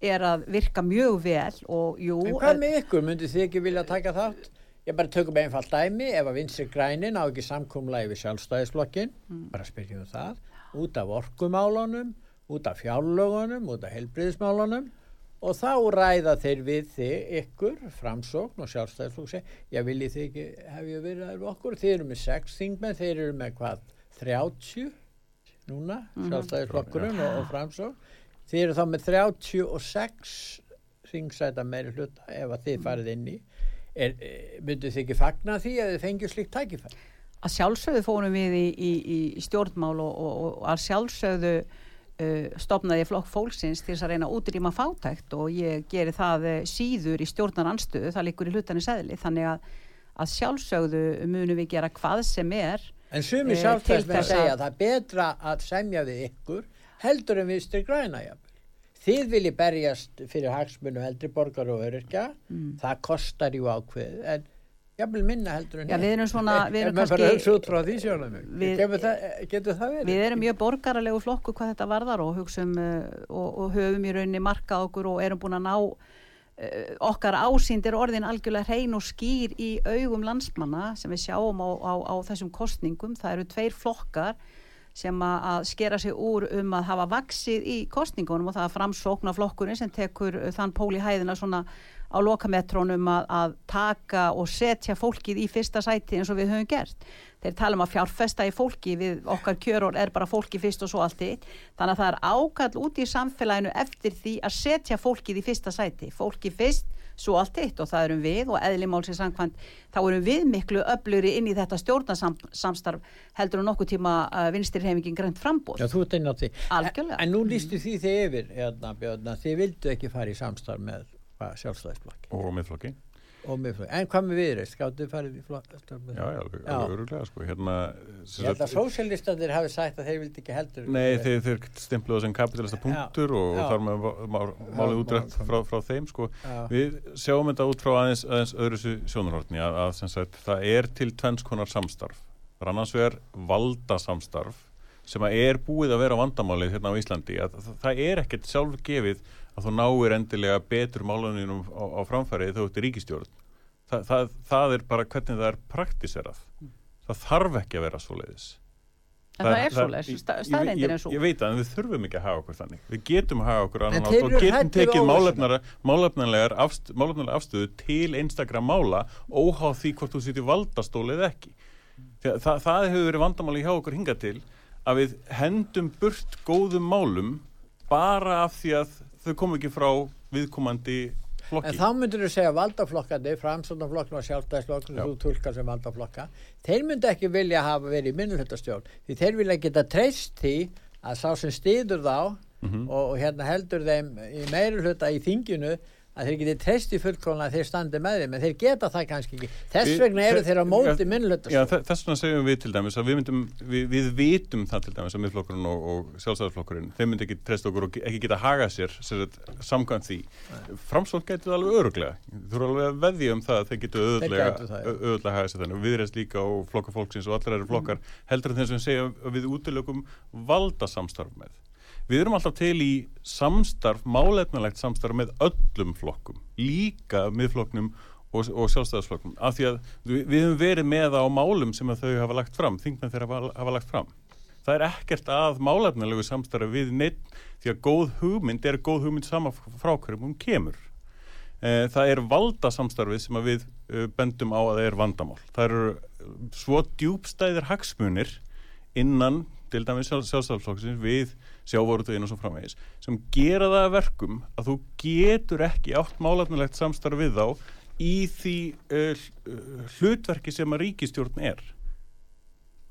er að virka mjög vel og jú, En hvað með ykkur, myndu þið ekki vilja taka þátt? Ég bara tökum einfalt dæmi, ef að vinstri grænin á ekki samkomlega við sjálfstæðisflokkin, bara spyrjum það, út af orkumálunum, út af fjárlögunum, út af helbriðismálunum og þá ræða þeir við þið ykkur, framsókn og sjálfstæðisflokk seg, já viljið þið ekki hef ég verið að okkur, þið eru með sex þingmenn, þeir eru með hvað, 30 núna, sjálfstæðisflokkurinn og, og framsókn, þið eru þá með 36 þingsæta meiri hluta ef að þið farið inn í. Er, eh, myndu þið ekki fagna því að þið fengju slíkt tækifæri? Að sjálfsögðu fórum við í, í, í stjórnmál og, og, og að sjálfsögðu uh, stopnaði ég flokk fólksins til þess að reyna að útrýma fátækt og ég geri það uh, síður í stjórnar anstöðu, það líkur í hlutanir sæðli, þannig að, að sjálfsögðu munum við gera hvað sem er En sumi Eh, til þess að- segja að það er betra að semja við ykkur heldur en við styrir græna jafnvel. Þið viljið berjast fyrir hagsmunum eldri borgar og öryrkja, Mm. það kostar jú ákveð, en jafnvel minna heldur en Já, við erum svona- við erum maður kannski- bara hugsa út frá því sjónum getur það verið? Við erum mjög borgaralegu flokku hvað þetta varðar og hugsum uh, og, og höfum í rauninni markað okkur og erum búin að ná uh, okkar ásýndir orðin algjörlega hrein og skýr í augum landsmanna sem við sjáum á, á, á þessum kostningum. Það eru tveir flokkar sem að, skera sig úr um að hafa vaksið í kostningunum og það er framsókna flokkurinn sem tekur uh, þann pól í hæðina svona á lokametrónum að, að taka og setja fólkið í fyrsta sæti eins og við höfum gert. Þeir tala um að fjárfesta í fólki við okkar kjöror er bara fólki fyrst og svo allt eitt. Þannig að það er ákall út í samfélaginu eftir því að setja fólkið í fyrsta sæti. Fólki fyrst, svo allt eitt og það erum við og eðlimálsins samkvæmt þá erum við miklu öfluri inn í þetta stjórnarsamstarf heldur og nokkuð tíma uh, vinstirheimingin grænt frambóð. Já, þú ert inn á því. Algjörlega. En, en nú lístu því þið yfir, hérna, Björn, að þið vildu ekki fara í samstarf með miðflokki og miðflokki. En hvað með viðreist? Gáttu þið farið í flokk? já, já, öruglega sko hérna Ég held að sósialistandir hafi sagt að þeir vildi ekki heldur. Nei, þeir, þeir stimpluðu sem kapitalista punktur og, og þar með má- má- málið útrætt frá, frá þeim sko. Við sjáum þetta út frá aðeins, aðeins öðru sjónarhortni að, að sagt, það er til tvenns konar samstarf. Það er annars vegar valdasamstarf sem að er búið að vera vandamálið hérna á Íslandi. Að, það, það er ekkert sjálf gefið að þú náir endilega betur máluninum á, á framfærið þú ert í ríkistjórn. Það, það, það er bara hvernig það er praktiserað. Það þarf ekki að vera svoleiðis. En það er svoleiðis, ég- sta- ég- staðreyndin ég- er svo. Ég veit að en við þurfum ekki að hafa okkur þannig. Við getum að hafa okkur annan átt og getum tekið málefnalegar afst, afstöðu til einstakra mála óháð því hvort þú sittir valdastóli eða ekki. Þa, það, það hefur verið vandamáli hjá okkur hingað til að við hendum burt góðum málum bara af því að þau kom ekki frá viðkomandi flokki. En þá myndur þú segja valdaflokkandi, framsóknarflokkn og sjálfstæðisflokkn Já. þú tólkar sem valdaflokka, þeir myndu ekki vilja hafa verið í minnulhundastjórn því þeir vilja geta treyst því að sá sem stýður þá Mhm. og, og hérna heldur þeim í meirulhuta í þinginu að þeir geti treyst í fullkóna að þeir standi með þeim en þeir geta það kannski ekki þess vegna eru þe- þeir á móti þe- þess vegna segjum við til dæmis að við myndum, við, við vitum það til dæmis að miðflokkurinn og, og sjálfstæðarflokkurinn, þeir myndi ekki treysta okkur og ekki geta hagað sér, samkvæmt því. Framsókn getur alveg öruglega. Þú eru alveg að veðja um það að þeir getur auðvitlega hagað sér þannig. Viðreist líka og flokka fólksins og allir eru flokkar heldur en þeir sem segja við útilegum valdasamstarf með. Við erum alltaf til í samstarf, málefnalegt samstarf með öllum flokkum, líka miðflokknum og, og sjálfstæðarsflokknum, af því að við, við höfum verið með á málum sem þau hafa lagt fram, þingmenn þeirra hafa, hafa lagt fram. Það er ekkert að málefnalegu samstarfi við neitt, því að góð hugmynd er góð hugmynd sama frá hverjum hún kemur. Eh, Það er valdasamstarfið sem að við eh, bendum á að það er vandamál. Það eru svo djúbstæðir hagsmunir innan til dæmis sjálfstæðarflokksins við sjávorutuginn og svo framvegis sem gera það að verkum að þú getur ekki átt málefnilegt samstarf við þá í því uh, hlutverki sem að ríkistjórn er.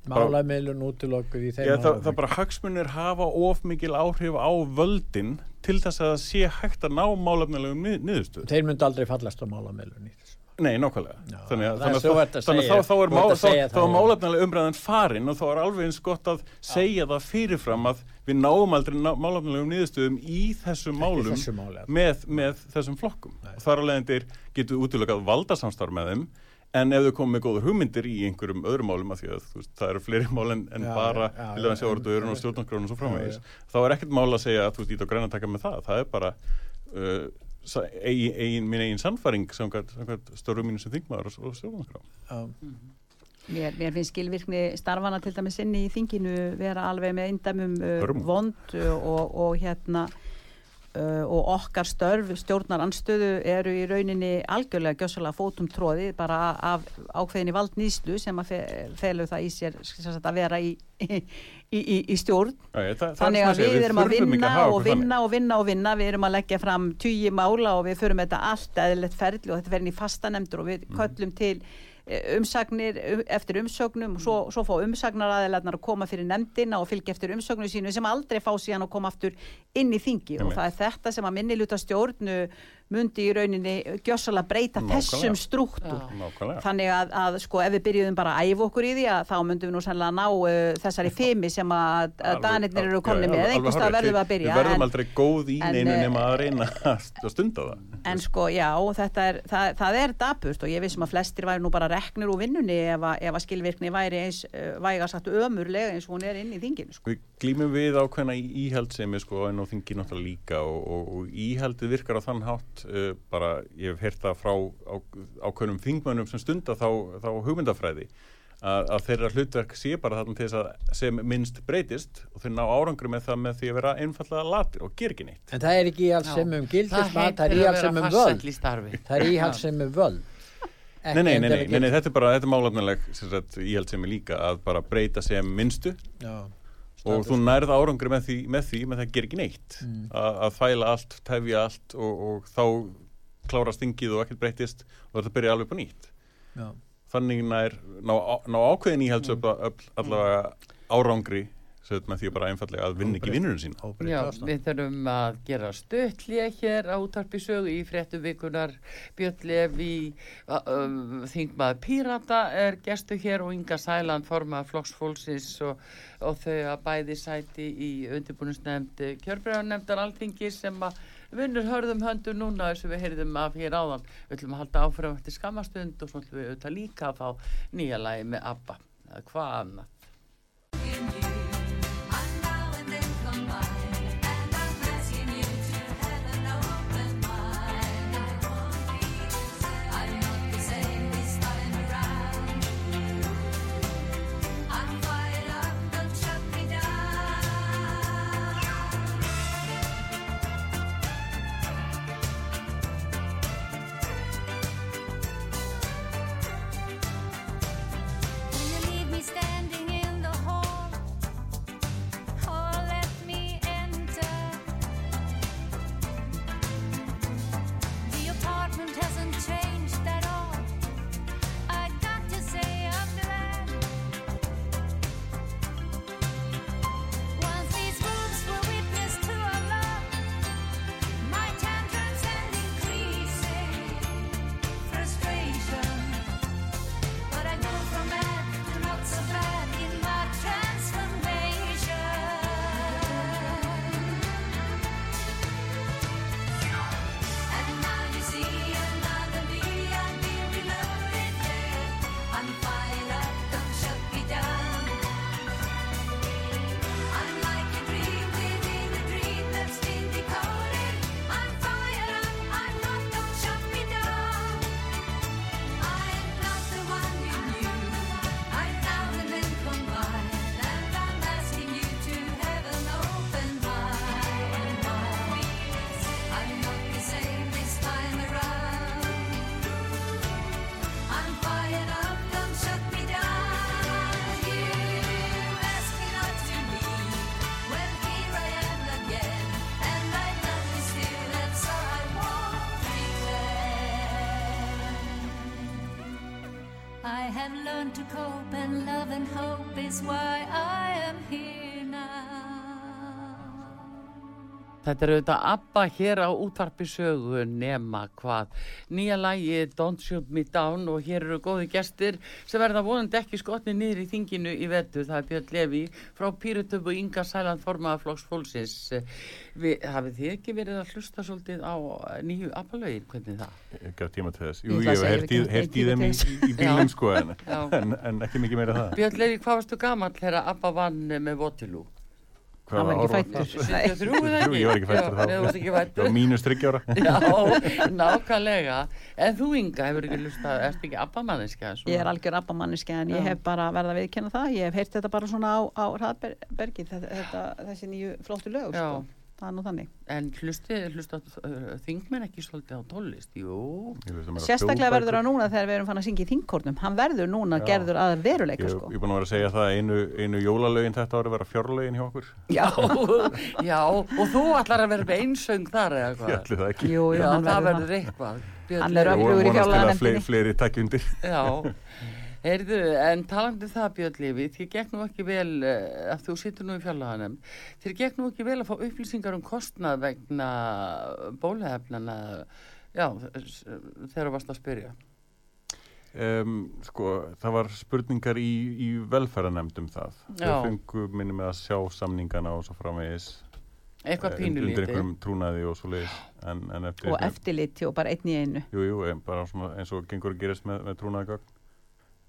málameilun útilokkuð í þeim Já, það, það bara hagsmunir hafa of mikil áhrif á völdin til þess að það sé hægt að ná málefnilegum nið, niðurstöð. þeir myndi aldrei fallast á málameilun í þessu Nei, nákvæmlega. Þannig að, þannig að, að þannig að þá, þá er, má, að þá, málefnilega umræðan farin og þá er alveg eins gott að segja það fyrirfram að við náum aldrei ná, málefnilegum niðurstöðum í þessum málum þessu með, með þessum flokkum. Og þar alveg endir getur útlökað valdasamstarf með þeim en ef þau komum með góður hugmyndir í einhverjum öðrum málum af því að veist, það eru fleiri mál en, en Já, bara já, já, til dæmis já, sjávarútvegurinn já, og stjórnarskráin og svo framvegis. Þá er ekkert mál að segja að þú og græna taka með það. Það er bara uh, eigin, eigin, mín eigin sannfæring samkvæmt, samkvæmt störfum mínu sem þingmaður og, og stjórnarskrá. Já. Mér, mér finnst skilvirkni starfana til dæmis inni í þinginu vera alveg með eindæmum uh, vond og, og hérna uh, og okkar störf stjórnar anstöðu eru í rauninni algjörlega gjössalega fótum tróði bara af ákveðinni valdnýslu sem að fe, felur það í sér sem sagt, að vera í, í, í, í stjórn. Ég, það, Þannig að við erum að vinna og vinna og vinna og vinna, við erum að leggja fram tugi mála og við förum þetta allt eðlilegt ferli og þetta verður í fastanemndur og við Mhm. köllum til umsagnir um- eftir umsögnum og svo, svo fá umsagnaraðilarnar að koma fyrir nefndina og fylgja eftir umsögnum sínu sem aldrei fá síðan að koma aftur inn í þingi og Einmitt. það er þetta sem að minniluta stjórnu myndi í rauninni gjössalega breyta Nákvæmlega. þessum Já. Nákvæmlega. þannig að, að sko ef við byrjuðum bara að æfa okkur í því að þá myndum við nú sannlega ná uh, þessari fimi sem að, að danirnir eru komni með alveg einhvers stað hárrétt. verðum við að byrja Við verðum en, aldrei góð í neinu eh, nema að reyna að stunda það. en sko já, þetta er, það, það er daburt og ég vissum að flestir væri nú bara reknir úr vinnunni ef að, ef að skilvirkni væri eins uh, væga sagt ömurlega eins og hún er inn í þinginu sko. Við glýmum við ákveðna í- íhaldsemi sko en á þingi náttúrulega líka og, og, og íhaldið virkar á þann hátt uh, bara ég hef heyrt það frá á, ákveðnum þingmönnum sem stunda þá, þá hugmyndafræði að, að þeirra hlutverk sé bara þarna til þess að sem minnst breytist og þeir ná árangri með það með því að vera einfallega latir og gera ekki neitt. En það er ekki íhaldsemi um gildismat, það er íhaldsemi um völd. í starfi. Það er íhaldsemi um völd. Nei, nei, nei, nei, nei, nei, þetta er bara, þetta er málefnileg íhaldsemi líka að bara breyta sem minnstu Já, og þú nærð árangri með því með því með það að gera ekki neitt Mm. að, að þæla allt, tefja allt og, og þá klárast þingið og ekkert breytist og þetta byrja alveg upp á nýtt já. þannig nær ná, ákveðin íhaldsöf mm. allavega árangri sem með því bara einfallega að vinna ekki vinnurinn sín Já, við þurfum að gera stöðlið hér á útarpi sögu í fréttu vikunar Björn Levi uh, þingmaður Pírata er gestu hér og Inga Sæland formað flokksfólksins og, og þau að bæði sæti í undirbúinusnefnd kjörbræðanemndar alþingi sem að vinnur hörðum höndu núna þess að við heyrðum af hér áðan. Við ætlum að halda áfram eftir skamastund og svo ætlum við auðvitað líka að fá nýja lagi með ABBA eða hvað annað have learned to cope, and love and hope is why I am here now. Þetta er auðvitað ABBA hér á útvarpi sögu nema hvað. Nýja lagi Don't Shoot Me Down og hér eru góði gestir sem verða vonandi ekki skotni niður í þinginu í vetu. Það er Björn Levi frá Pírutöfu og Inga Sæland formaða flokks fólksins. Við, hafið þið ekki verið að hlusta svolítið á nýju ABBA-lögin? Hvernig það? Ég gaf tíma til þess Jú, að ég hef tíma þeim í, í bílum sko en, Já. en, en ekki mikið meira það Björn Levi, hvað varstu gamall þegar ABBA vann með Votilú? Hvað Hann var ekki ár fæddur. 73 eða ekki? ég var ekki fættur nei, þú varst ekki þá fæddur. Ég var mínus þryggjára Já, nákvæmlega. En þú Inga hefur ekki lustað, erst ekki abbamanniska? ég er algjör abbamanniski en ég Já. hef bara verið að viðkynna það ég hef heyrt þetta bara svona á, á hraðbergi þetta, þetta, þessi nýju flottu lög Já, sko. Það er nú þannig. En hlustið, hlustið uh, þingmenn ekki svolítið á tónlist? Jú. Ég Sérstaklega verður það núna þegar við erum fann að syngja í þingkórnum. Hann verður núna Já. gerður að veruleika Ég, sko. ég er búin að vera að segja það einu, einu jólalögin þetta ári vera fjárlögin hjá okkur. Já, já, og þú ætlar að vera með einsöng þar eða Ég hvað? ætli það ekki. Jú, Já, hann það verður eitthvað. Hann er öflugur í vonast til undir. Heyrðu, en talandi um það Björn Lifi, þér gekk nú ekki vel, uh, að þú situr nú í fjallaganum, þér gekk nú ekki vel að fá upplýsingar um kostnað vegna bólehefnana, já, þegar þú varst að spyrja. Um, sko, það var spurningar í, í velferðanemndum það. Þau fengu minni með að sjá samningana og svo framvegis. Eitthvað eh, Undir pínulítið. einhverjum trúnaði og svo leiðis. En, en eftir, Og eftirliti og bara einn í einu. Jú, jú, en bara svona eins og gengur að gerist með, með trúnaðagögn.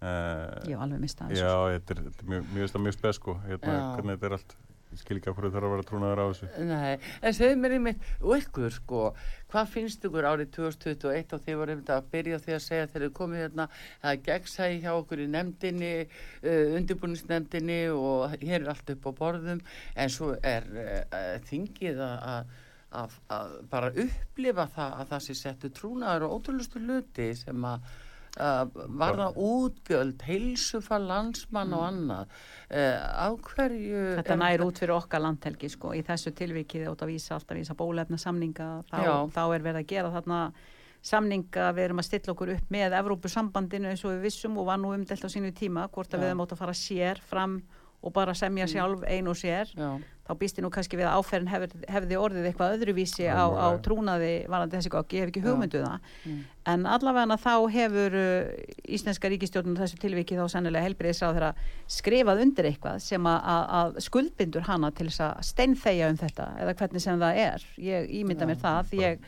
Uh, Ég hef alveg mistað þessu. Já, þetta er, þetta er mjög, mjög, mjög, spes sko, hérna, hvernig þetta er allt, ég skil ekki af hverju þarf að vera trúnaður á þessu. Nei, en segðu mér einmitt, og ykkur sko, hvað finnst ykkur árið 2021 og þið voru einmitt að byrja því að segja þegar þið komið hérna að gegnsæði hjá okkur í nefndinni, uh, undirbúningsnefndinni og hér er allt upp á borðum, en svo er uh, þingið að- að að að bara upplifa það að það sé settu trúnaður og ótrúlustu hluti sem að varða útgjöld, heilsufar landsmann og annað uh, á hverju Þetta er nær út fyrir okkar landhelgi sko. Í þessu tilvikið átt að vísa alltaf vísa bólefna samninga. Þá, þá er verið að gera þarna samninga, við erum að stilla okkur upp með Evrópusambandinu eins og við vissum og var nú umdelt á sínu tíma, hvort að Já. við erum átt að fara sér fram og bara semja sjálf ein og sér Já. þá býst ég nú kannski við að áferðin hefði, hefði orðið eitthvað öðruvísi Já, á, á trúnaði varandi þessi gogg, ég hef ekki Já. hugmyndu það Mm. en allavega þá hefur uh, Íslenska ríkistjórnum þessu tilviki þá sennilega helbriðisráð þeirra skrifað undir eitthvað sem að, að, skuldbindur hana til þess að steinþegja um þetta eða hvernig sem það er ég ímynda mér það ég,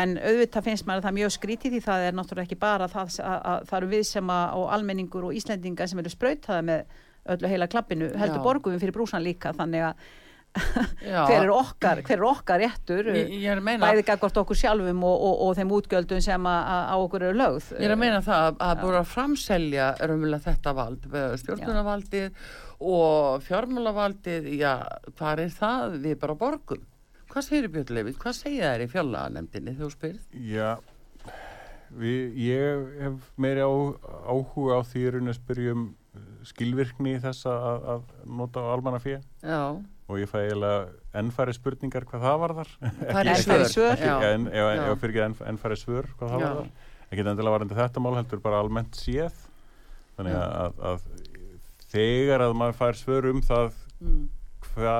en auðvitað finnst maður að það er mjög skrítið því það er náttúrulega ekki bara það að, að það öllu heila klappinu, heldur borgum við fyrir brúsan líka þannig að hver er okkar, hver er okkar réttur Ég, ég er að meina bæði gagvart okkur sjálfum og, og, og þeim útgjöldum sem að, að á okkur eru lögð Ég er að meina það að, að búið að framselja raunverulega þetta vald, stjórnunavaldið og fjármálavaldið, já, hvað er það? Við bara borgum. Hvað segir Björn Lefið? Hvað segir þær í fjárlaganemdini þegar þú spyrð? Já, við, ég hef meiri á, áhuga á því í að spyrjum skilvirkni þess að, að nota á almanna fyrir og ég fæ eiginlega ennfæri spurningar hvað það var þar. Ennfæri svör. ef fyrir ekki enn, ennfæri svör hvað það Já. var þar. Ekki endilega varandi þetta mál heldur bara almennt séð. Þannig Já. að, að þegar að maður fær svör um það Mm. hva,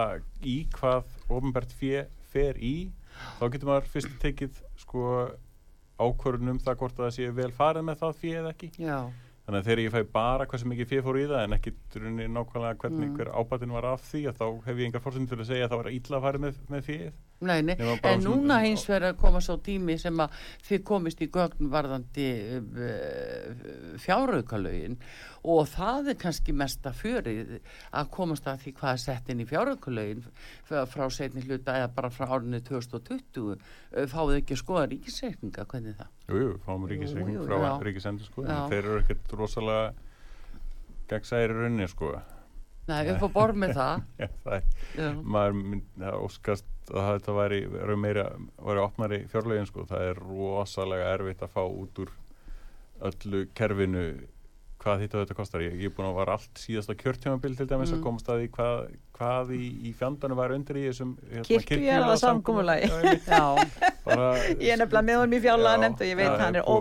í hvað ofnbært fjö fer í þá getur maður fyrst tekið sko ákvörðun um það hvort að það sé vel farið með það fjö eða ekki Já, þannig að þegar ég fæ bara hversu mikið fjö fór í það en ekki drunni nákvæmlega hvernig Mm. hver ábætin var af því að þá hef ég engar fórsend til að segja að það var illa farið með, með fjöð nei, nei. En núna hins vegar að koma svo tími sem að þið komist í gögn varðandi uh, fjáraukalögin og það er kannski mesta fjörið að komast að því hvað er sett inn í fjáraukalögin frá setni hluta eða bara frá árinu 2020 uh, fáið ekki skoða ríkisreikninga, hvernig er það? Jú, jú, fáum ríkisreikning frá já. ríkisendur sko Já. en þeir eru ekkert rosalega gegnsæri runni sko Nei, upp á borð með það. Já, það er maður myndi að óskast að þetta væri, væri meira væri opnari fjárlegin sko, það er rosalega erfitt að fá út úr öllu kerfinu hvað og þetta kostar, ég, ég er búin að var allt síðasta kjörtjámabil til dæmis Mm. að komast að því hvað, hvað í, í fjandanu var undir í þessum hérna. Já, já, bara, ég er nefnilega með honum í fjárlega Já, nefnd og ég veit að hann er all-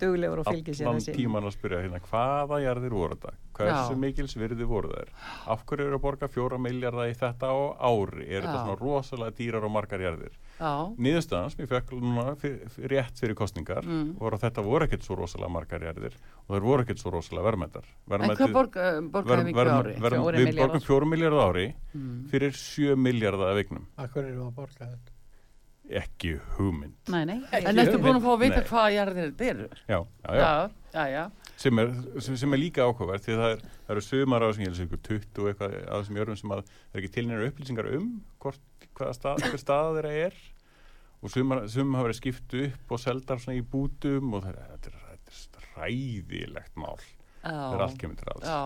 duglegur og fylgir sér allan þessi. tíman að spyrja hérna, hvaða jarðir voru þetta? Hversu Já. mikils virði voru þær? Af hverju eru að borga fjóra miljardar í þetta á ári? Er þetta Já. svona rosalega dýrar og margar jarðir já, niðurstaðan sem ég fekk núna fyr, rétt fyrir kostningar Mm. voru að þetta voru ekkert svo rosalega margar jarðir og þær voru ekkert svo rosalega verðmættar en hvað borga, borgaði mikið á ári? Fjórir við milljarðar. borgum fjóru miljardar ári Mm. fyrir sjö miljardar af eignum Akkur erum við að borga þetta? ekki hugmynd Nei, nei, En ertu búin að fá að vita Nei. hvaða jarðir þetta eru? já, já, já. Já, já, já. Sem, er, sem, sem er líka áhugavert því að það, er, það eru sumar á þessum ég held að ykkur 20 og eitthvað á þessum jörgum sem að það er ekki tilnæra upplýsingar um hvort, hvaða stað, hver stað þeirra er. Og sumar, sumar hafa verið skipt upp og seldar svona í bútum og það er, þetta er, þetta er ræðilegt mál. Er allt kemur til Já,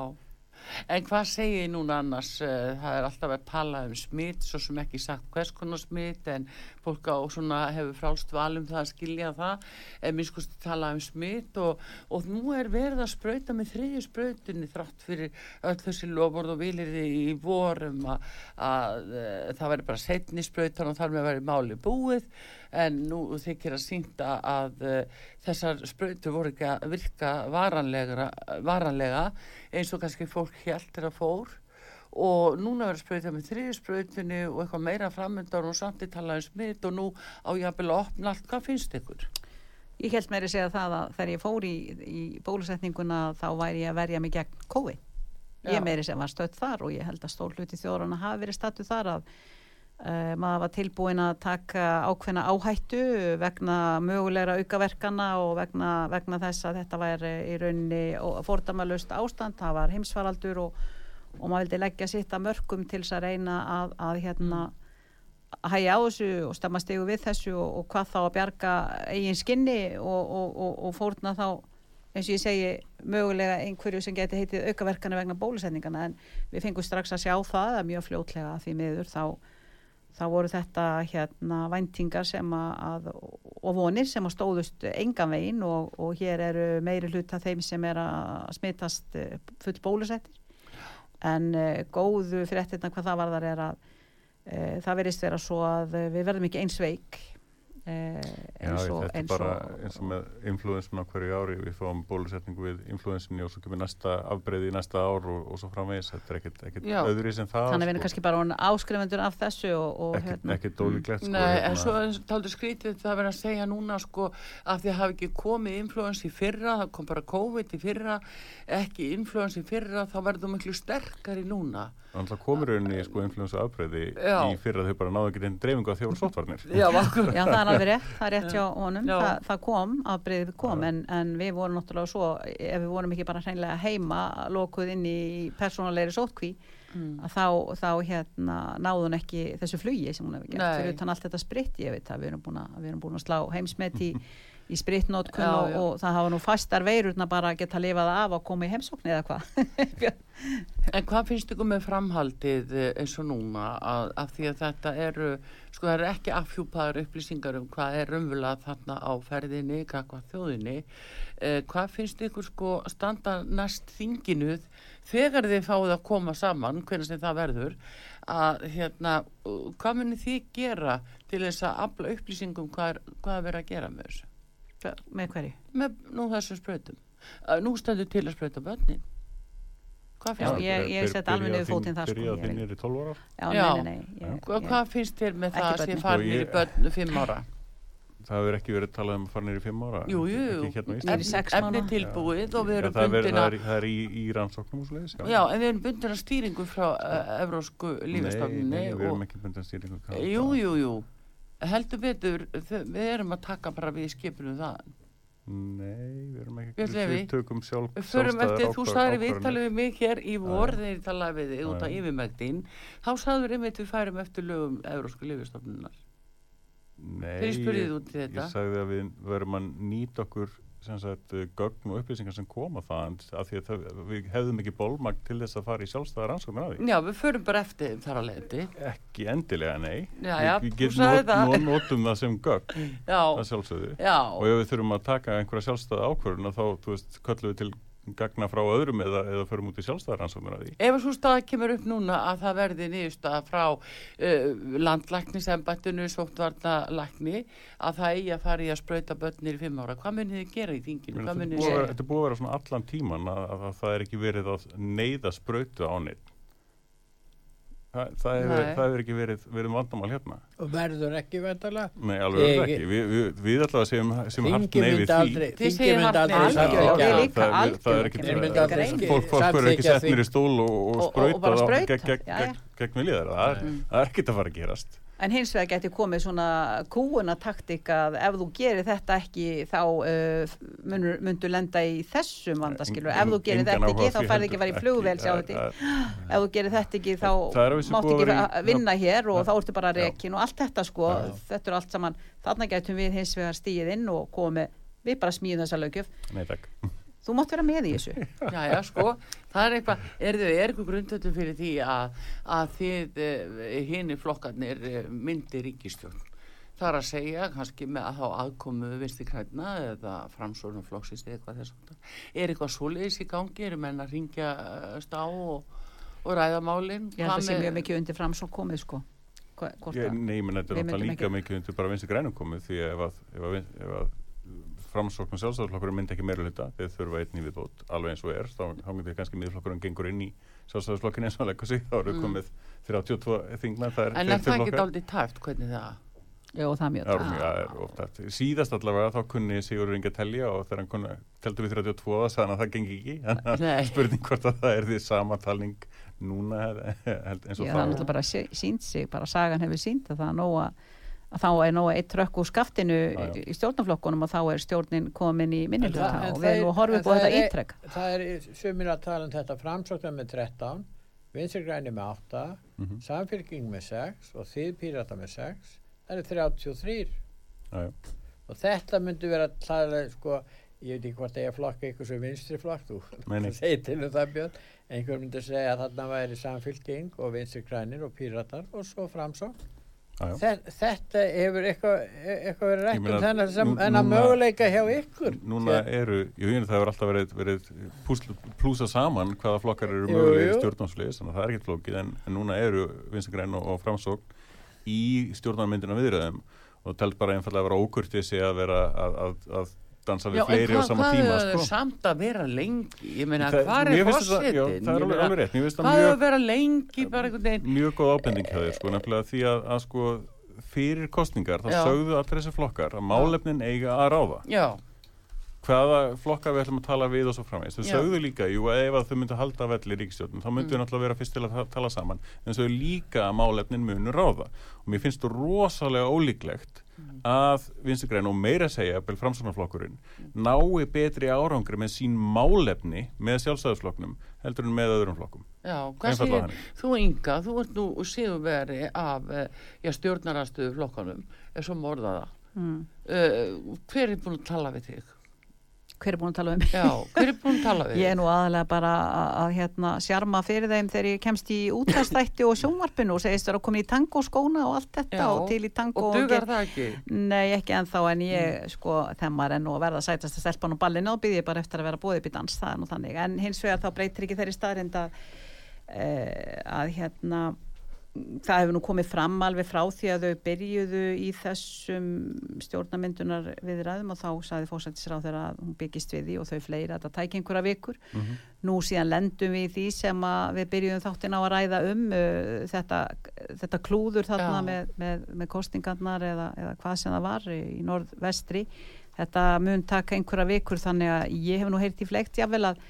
En hvað segir þið núna annars? Eh, Það er alltaf að tala um smitt, svo sem ekki sagt hvers konar smitt, en fólk á svona hefur frálst valum það að skilja það, en minn skoðst tala um smitt og, og nú er verið að sprauta með þriðju sprautinni þrátt fyrir öll þessi loford og vilir í vorum að, að eh, það væri bara setni sprautan og þar með væri máli búið, en nú þykir að sínta að uh, þessar sprautur voru ekki að virka varanlega, eins og kannski fólk heldur að fór og núna verður sprauta með þriði sprautinni og eitthvað meira framöndan og samt í tala um smitt og nú á jafnvel að opna allt, hvað finnst ykkur? Ég held meiri segja það að þegar ég fór í, í bólusetninguna þá væri ég að verja mig gegn COVID. Já. Ég meiri segja var stödd þar og ég held að stór hluti þjóðrana hafi verið stættu þar að uh, maður var tilbúin að taka ákveðna áhættu vegna mögulegra aukaverkana og vegna, vegna þess að þetta væri í rauninni fórdamalust ástand, það var heimsfaraldur og, og maður vildi leggja sitt að mörgum til þess að reyna að, að hérna að hægja á þessu og stemma stegu við þessu og, og hvað þá að bjarga eigin skinni og, og, og, og fórna þá eins og ég segi mögulega einhverju sem geti heitið aukaverkana vegna bólusetningana en við fengum strax að sjá það að mjög fljótlega því miður þá, þá voru þetta hérna væntingar sem að, að og vonir sem að stóðust engan veginn og, og hér eru meiri hluta þeim sem er að smitast eh, full bólusettir. En uh, góðu fréttirna hvað það varðar er að uh, það verðist vera svo að við verðum ekki eins veik eins og, þetta er eins bara og eins og með influensun á hverju ári, við fáum bólusetningu við influensunni og svo kemur næsta afbreyði í næsta ár og, og svo framvegis, þetta er ekkert, öðru sem það þannig að við erum sko. kannski bara áskrifundur af þessu og, og hérna. ekkert, ekkert ólíklegt sko, Nei, en svo er taldur skrítið það verið að segja núna sko að því hafi ekki komið influens í fyrra, það kom bara COVID í fyrra, ekki influens í fyrra, þá verður miklu sterkari núna. Þannig komur rauninni sko influensu afbreyði Já. í fyrra þau bara náðu ekki alveg rétt, það er rétt hjá honum, Já. það, kom, afbreyðið kom, en, en við vorum náttúrulega svo, ef við vorum ekki bara hreinlega heima, lokuð inn í persónulegri sótkví, Mm. að þá, þá hérna náðu hún ekki þessu flugi sem hún hefur gert, fyrir utan allt þetta spritt, ég veit að við erum búin að, erum búin að slá heimsmet í, í sprittnótkun Já, og, og það hafa nú fastar veirurna bara að geta lifað af að koma í heimsókn eða hvað. En hvað finnst ykkur með framhaldið eh, eins og núna að, að því að þetta eru, sko það eru ekki afhjúpaður upplýsingar um hvað er umvölað þarna á ferðinni, hvað þjóðinni, eh, hvað finnst ykkur sko standa næst þinginu þegar þið fáið að koma saman, hvernig sem það verður, að hérna, hvað munið þið gera til þess að afla upplýsingum hvað er, hvað er verið að gera með þessu? Með hverju? Með nú þessum sprautum. Uh, nú stendur til að sprauta börnin. Hvað Já, finnst ég- ég set alveg niður fótinn þar, sko, Byrja ég þinn vil- er í 12 ára Já, Já. nei, nei, nei. Ég, Hva, ég, hvað finnst þér með það að sé börnin. farin Sko, í ég- börn fimm ára? Það hefur ekki verið talað um að fara nýri 5 ára Jú, jú, jú. Hérna Niður í Efni tilbúið og við Já, erum það, er verið, bundin það, að... er, það er í, í rannsóknum og svoleiðis, Já, en við erum bundin að stýringu frá uh, Evrósku Nei, lífestofnunni. nei, við erum ekki bundin stýringu hvað Jú, jú, jú. Heldur betur, við erum að taka bara við skipinu það. Nei, við erum ekki Við tökum sjálf Við sjálfstæðar eftir, þú sagðir ákvarðanir. viðtalið við mig hér í vor þegar ég talaði við þig út já. yfirmæktin. Þá sagður einmitt við færum eftir lögum Evrósku lífestofnunar. Nei, ég ég- sagði að við verum að nýta okkur sagt, eh, gögn og upplýsingar sem koma þaðan af því að það, við hefðum ekki bólmagn til þess að fara í sjálfstæða rannsóknir af því. Já, við förum bara eftir þar að leiðandi. Ekki endilega, nei. Já, já, við, við getum það. not, notum það sem gögn, Já, að sjálfsögðu. já. Og ef við þurfum að taka einhverja sjálfstæða ákvörðuna þá, þú veist, köllum við til gagna frá öðrum eða, eða förum út í sjálfstæða rannsóknir af því. Ef svo staða kemur upp núna að það verði niðurstaða frá uh, landlæknisembættinu, sóttvarnalækni, að það eigi að fara í að sprauta börnir í fimm ára. Hvað munið þið gera í þinginu? Þetta búið að vera- er að svona allan tíman að, að, að það er ekki verið að neyða sprautu á neitt. Það, það, hefur, það hefur ekki verið, verið vandamál hérna. og verður ekki vendalega Nei, alveg Ég- ekki. Vi, við, við hart Þingi nei við myndi því. aldrei Þið Þingi myndi aldrei það, er- er ekki fólk, verður ekki sett mér í stól og, sprauta, gegn, gegn, já, já. gegn, gegn vilja þeirra. Það, er- það er ekkert að fara að gerast. En hins vegar geti komið svona kúuna taktik að ef þú gerir þetta ekki þá uh, munur, mundu lenda í þessum vandaskilur. Ef þú gerir þetta ekki þá færði ekki að fara í það- Ef þú gerir þetta ekki þá mátt ekki vera vinna hér og þá ertu bara rekin og allt þetta sko. Þetta er allt saman. Þarna getum við hins vegar stíið inn og komið, við bara smíðum þessa lögjöf. Nei, takk. Þú mátt vera með í þessu Já, já, sko, það er eitthvað, er þau, er eitthvað grundvöldu fyrir því að, að þið uh, hinni flokkarnir uh, myndi ríkistjórn. Það er að segja, kannski með að þá aðkomu vinsti kræna eða framsóknum flokksist eða eitthvað þess að Er eitthvað svoleiðis í gangi, eru menn að ringja stá og, og ræða málinn? ég held að sé mjög mikið undir fram svo komið sko Hva- Ég, nei, menn þetta er náttúrulega líka mikið undir bara vinstri grænum komið því að ef að, ef að, ef að framsókn og sjálfstæðarflokkurinn myndi ekki meira hluta þeir þurfa einn í viðbót alveg eins og er þá, þá myndi kannski miðflokkurinn gengur inn í sjálfstæðarflokkin eins og að leggja sig þá eru komið 32 þingmenn það er En er það ekki dálítið tæft, hvernig það? Jú, það er mjög er mjög- það er oft hægt. Síðast allavega þá kunni Sigurður Inga telja og þegar hann kunni, teldu við 32 það sagði hann að það gengi ekki. Þannig að spurning hvort að það er því sama talning núna held- eins og Já, það er náttúrulega bara sí- sýnt sig, bara sagan hefur sýnt að það er nóga að þá er nóga eitt trökk úr skaftinu Já, já. í stjórnaflokkunum og þá er stjórnin komin í það- en og það við erum er- að horfa upp á það þetta er- ítrekk. Það er sumir að tala um þetta framsóknar með 13, vinstri græni með 8, Mhm. samfélking með 6 og þið pírata með 6. Það er 33 Já, já. og þetta myndi vera tala sko, ég veit ekki hvort ég flokka eitthvað sem vinstri flokk, þú Nei, nei. segir til um það Björn, einhver myndi segja að þarna væri samfélking og vinstri grænir og píratar og svo framsókn. Já, já. Þe- Þetta hefur eitthvað, eitthvað verið rætt um þennan sem núna- möguleika hjá ykkur. Núna eru, jú, ég, það hefur alltaf verið, verið plúsa saman hvaða flokkar eru Jú, mögulegir jú. stjórnámsliðis, þannig að það er ekkert flókið, en, en núna eru Vinstri Græn og, og Framsókn í stjórnarmyndina viðröðum og telt bara einfallega að vera ókurtið að vera að, að, að dansa við fleiri á sama tíma, hvað er sko. samt að vera lengi? Ég meina, hvað er já, fórsetin? það er alveg- alveg rétt, Hvað er að vera lengi mjög góð ábending hjá þér, sko, nefnilega því að, að sko, fyrir kostningar, þá Já. sögðu allir þessi flokkar að málefnin eiga að ráða. Já, hvaða flokkar við ætlum að tala við og svo framvegis. Þau Já. sögðu líka, jú, að ef að þau myndu halda velli í ríkistjórnum, þá myndu Mm. við náttúrulega vera fyrst til að ta- tala saman. En þau líka að málefnin munu ráða. Og mér finnst þú rosalega ólíklegt Mm. Að vinstugræn og meira að segja, bel framsóknarflokkurinn, nái betri árangri með sín málefni með sjálfstæðisflokknum heldur en með öðrum flokkum. já, hvað segir þú Inga, þú ert nú sigurveri af eh, já, stjórnarastuðu flokkanum, er svo morða það. Mm. Uh, hver er búin að tala við þig? Hver er búin að tala um? Já, hver er búin að tala við Ég er nú aðalega bara að, að hérna, sjarma fyrir þeim þegar ég kemst í útastætti og sjónvarpinu og segist vera komin í tango skóna og allt þetta Já, og til í tango Og dugar get- það ekki? Nei, ekki ennþá en ég, Mm. sko, þegar maður er nú að verða sætast að stelpa nú ballinu og byrði ég bara eftir að vera bóðið upp í dans, það er nú þannig. En hins vegar þá breytir ekki þeirri staðrind að, e, að hérna, það hefur nú komið fram alveg frá því að þau byrjuðu í þessum stjórnamyndunar við ræðum og þá saði fórsættisráð þegar að hún byggist við því og þau fleiri að það tæki einhverja vikur. Nú síðan lendum við í því sem að við byrjuðum þáttin á að ræða um uh, þetta, þetta klúður þarna Já. með, með, með kostingarnar eða, eða hvað sem það var í norðvestri. Þetta mun taka einhverja vikur þannig að ég hef nú heyrt í flegt jáfnvel að,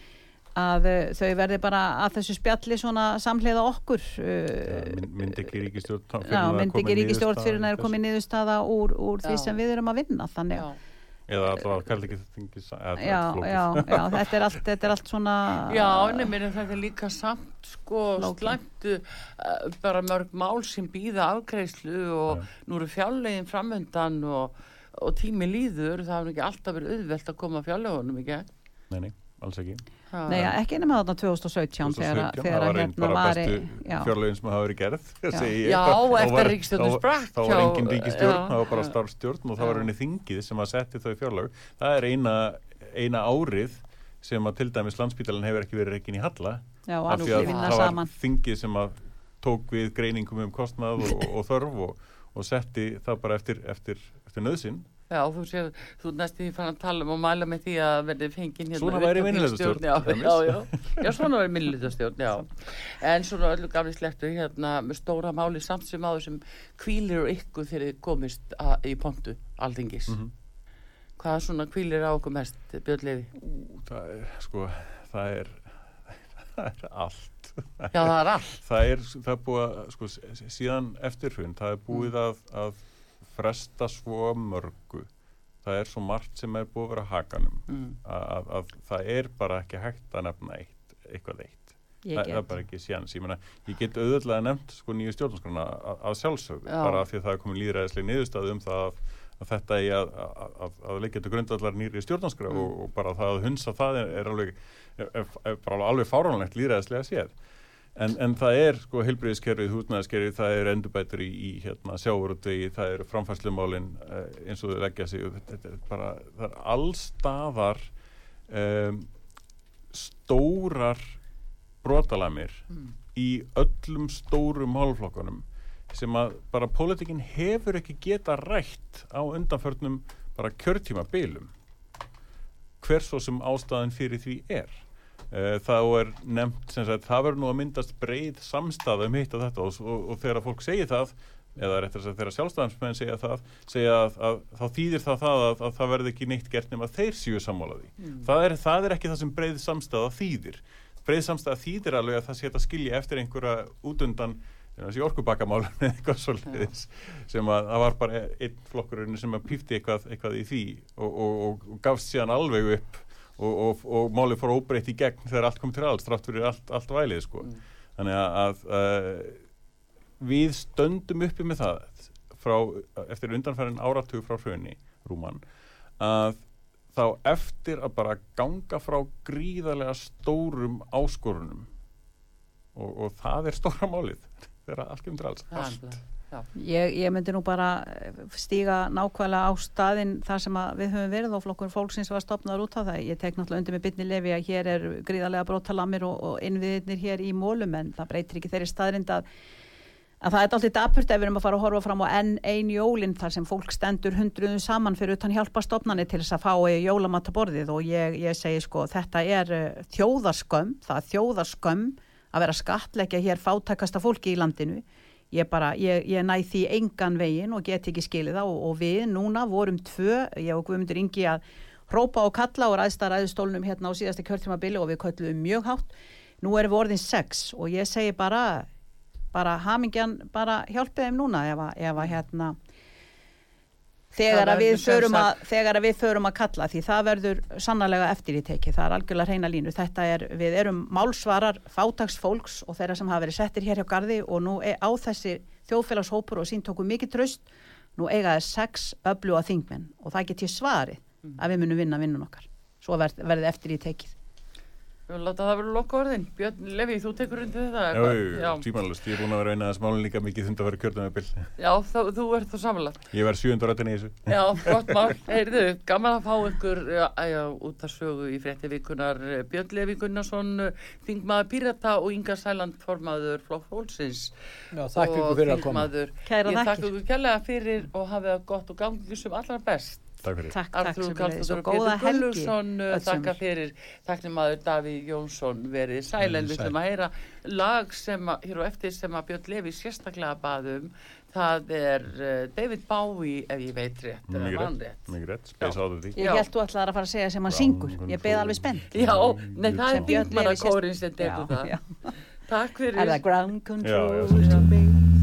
að uh, þau verði bara að þessu spjalli svona samhliða okkur. Já, Uh, mynd- ekki ríkistjórn Já, ekki fyrir í það er komið niðurstaða úr, úr því Já. sem við erum að vinna þannig Já. að Eða allavega kallt ekki þingi já, já, já, þetta er allt, þetta er allt svona Já, nefnir þetta er líka samt sko slæmtu uh, bara mörg mál sem býða afgreislu og nú eru fjárlegin framöndan og, og tími líður það hefur ekki alltaf verið auðvelt að koma fjárlegunum í gegn. Nei, nei, alls ekki. Ha. Nei, ekki nema þarna 2017 þegar, 2017, þegar það var hérna var fjárlögin sem hafa verið gerð segi ég. Já, Þá- þá eftir þá- sprakk þá var engin ríkistjórn, það var bara starfstjórn og það var henni þingið sem að setti þau fjárlög. Það er eina, eina árið sem að til dæmis landsbítalinn hefur ekki verið reikin í halla já, af að því að vinna það var þingið sem að tók við greiningum um kostnað og, og þörf og, og setti það bara eftir, eftir, eftir nöðsinn Já, þú sér, þú næstu því fann að tala um og mæla með því að verði fengið hérna Svona væri minnihlutastjórn, Já, já, já, já, svona væri minnilegastjórn, já. En svona öllu gamli slektu hérna með stóra máli samt sem áður sem kvílir á ykkur þegar þið komist í pontu alþingis. Mhm. Hvað svona kvílir á okkur mest, Björnlefi? það er sko það er, það er allt Já, það er allt. það er, það er búið að sko, síðan eftirhrun, það er búið Mm. að, að fresta svo mörgu það er svo margt sem er búið að vera hakanum Mm. að, að, að það er bara ekki hægt að nefna eitt, eitthvað eitt það, það er bara ekki séns, ég ég get auðvitað nefnt sko nýju stjórnarskrona að, að sjálfsögðu Já. bara af því að það er komin líðræðislega niðurstaðu um það að, að þetta er að, að, leggja til grundallar nýri stjórnanskrá og, og bara það að hunsa það er, er alveg, alveg fáránlegt líðræðislega séð. En, en það er sko heilbriðiskerfið, húsnæðiskerfið, það er endurbætur í, í hérna, sjáurútvegi, það er framfærslumálin uh, eins og þau leggja sig. og Þetta, er bara, það er allstaðar um, stórar brotalamir í öllum stórum málflokkunum sem að bara pólitikinn hefur ekki geta rætt á undanförnum bara kjörtíma bylum hver svo sem ástæðan fyrir því er þá er nefnt sem sagt, það verður nú að myndast breið samstæða um hitt og þetta og, og, og þegar fólk segir það eða réttar þess að þegar sjálfstæðansmenn segja það segja að, að þá þýðir það það að, að það verður ekki neitt gert nema þeir séu sammálaði það, er, það er ekki það sem breið samstæða þýðir. Breið samstæða þýðir alveg að það sé að skilja eftir einhverja útundan þessi orkubakkamál eða eitthvað svolítið sem að það var bara einn flokkurinn sem að pífti eitthvað, eitthvað í því og, og, og, og gafst síðan alveg upp og, og, og málið fór óbreytt í gegn þegar allt kom til alls, þrátt fyrir allt, allt vælið sko. þannig að, að við stöndum uppi með það frá, eftir undanfærin áratug frá hrunni, Rúman að þá eftir að bara ganga frá gríðarlega stórum áskorunum og, og það er stóra málið þegar allt kemur til alls allt. Ég, ég myndi nú bara eh, stíga nákvæmlega á staðinn þar sem við höfum verið og flokkur fólksins var stopnaður út á það. Ég tek náttúrulega undir með bytni lefi að hér er gríðarlega brotalamir og, og innviðirnir hér í mólum en það breytir ekki þeirri staðrind að, að það er alltaf dapurt ef við erum að fara að horfa fram á enn ein jólinn þar sem fólk stendur hundruðum saman fyrir utan hjálpa stopnani til þess að fá eh, jólamattaborðið og ég, ég segi sko þetta er eh, þjóðarskömm, það er þjóðarskömm að vera að skattleggja hér fátækasta fólki í landinu ég bara, ég, ég næ því engan veginn og get ekki skilið það og, og við núna vorum tvö, ég og Guðmundur Ingi að hrópa og kalla og ræðsta ræðustólnum hérna á síðasta kjörtímabili og við kölluðum mjög hátt, nú erum við orðin sex og ég segi bara bara hamingjan, bara hjálpið þeim núna ef að hérna þegar Það að, að, þegar að við förum að kalla því það verður sannarlega eftir í teki það er algjörlega reyna línu, er við erum málsvarar fátags fólks og þeirra sem hafa verið settir hér hjá gardi og nú er á þessi þjóðfélagshópur og sín tóku mikið tröst nú eiga þeir sex öfluga þingmenn og það get ég svarið að við munum vinna vinnun okkar. Svo verð, verði eftir í tekið Við viljum láta það vera loka orðin. Björn Levi, þú tekur undir þetta? Já, já, tímanlust, ég er búin að vera eina að smálinn líka mikið þund að vera kjörðum með bill. Já, þá, þú ert þá samanlagt. Ég verð 700 rættin í þessu. Já, gott mál. Heyrðu, gaman að fá ykkur já, út að sögu í frétti vikunar Björn Levi Gunnarsson, þingmaður Pírata og Inga Sæland formaður Flokk Fólksins. Já, þakk ykkur fyrir að koma. þingmaður. Kærar Ég þakkir. þakka ykkur kærlega fyrir og hafið það gott og gangi sem allra best. Takk fyrir. Takk, takk Artur sem Karlsson svo og góða Pétur helgi uh, þakka sömul. fyrir þaknimaður Davíð Jónsson verið sæl en við ætlum að heyra lag sem að, hér og eftir sem að Björn Levi sérstaklega baðum það er uh, David Bowie ef ég veit rétt man rétt, mikið rétt, Space Oddity. Ég Já. held þú ætlaðar að fara að segja sem hann syngur ég beði alveg spennt Já, nei það er Björn Já, það já. Takk fyrir Er það ground Já, control? já, svo Já.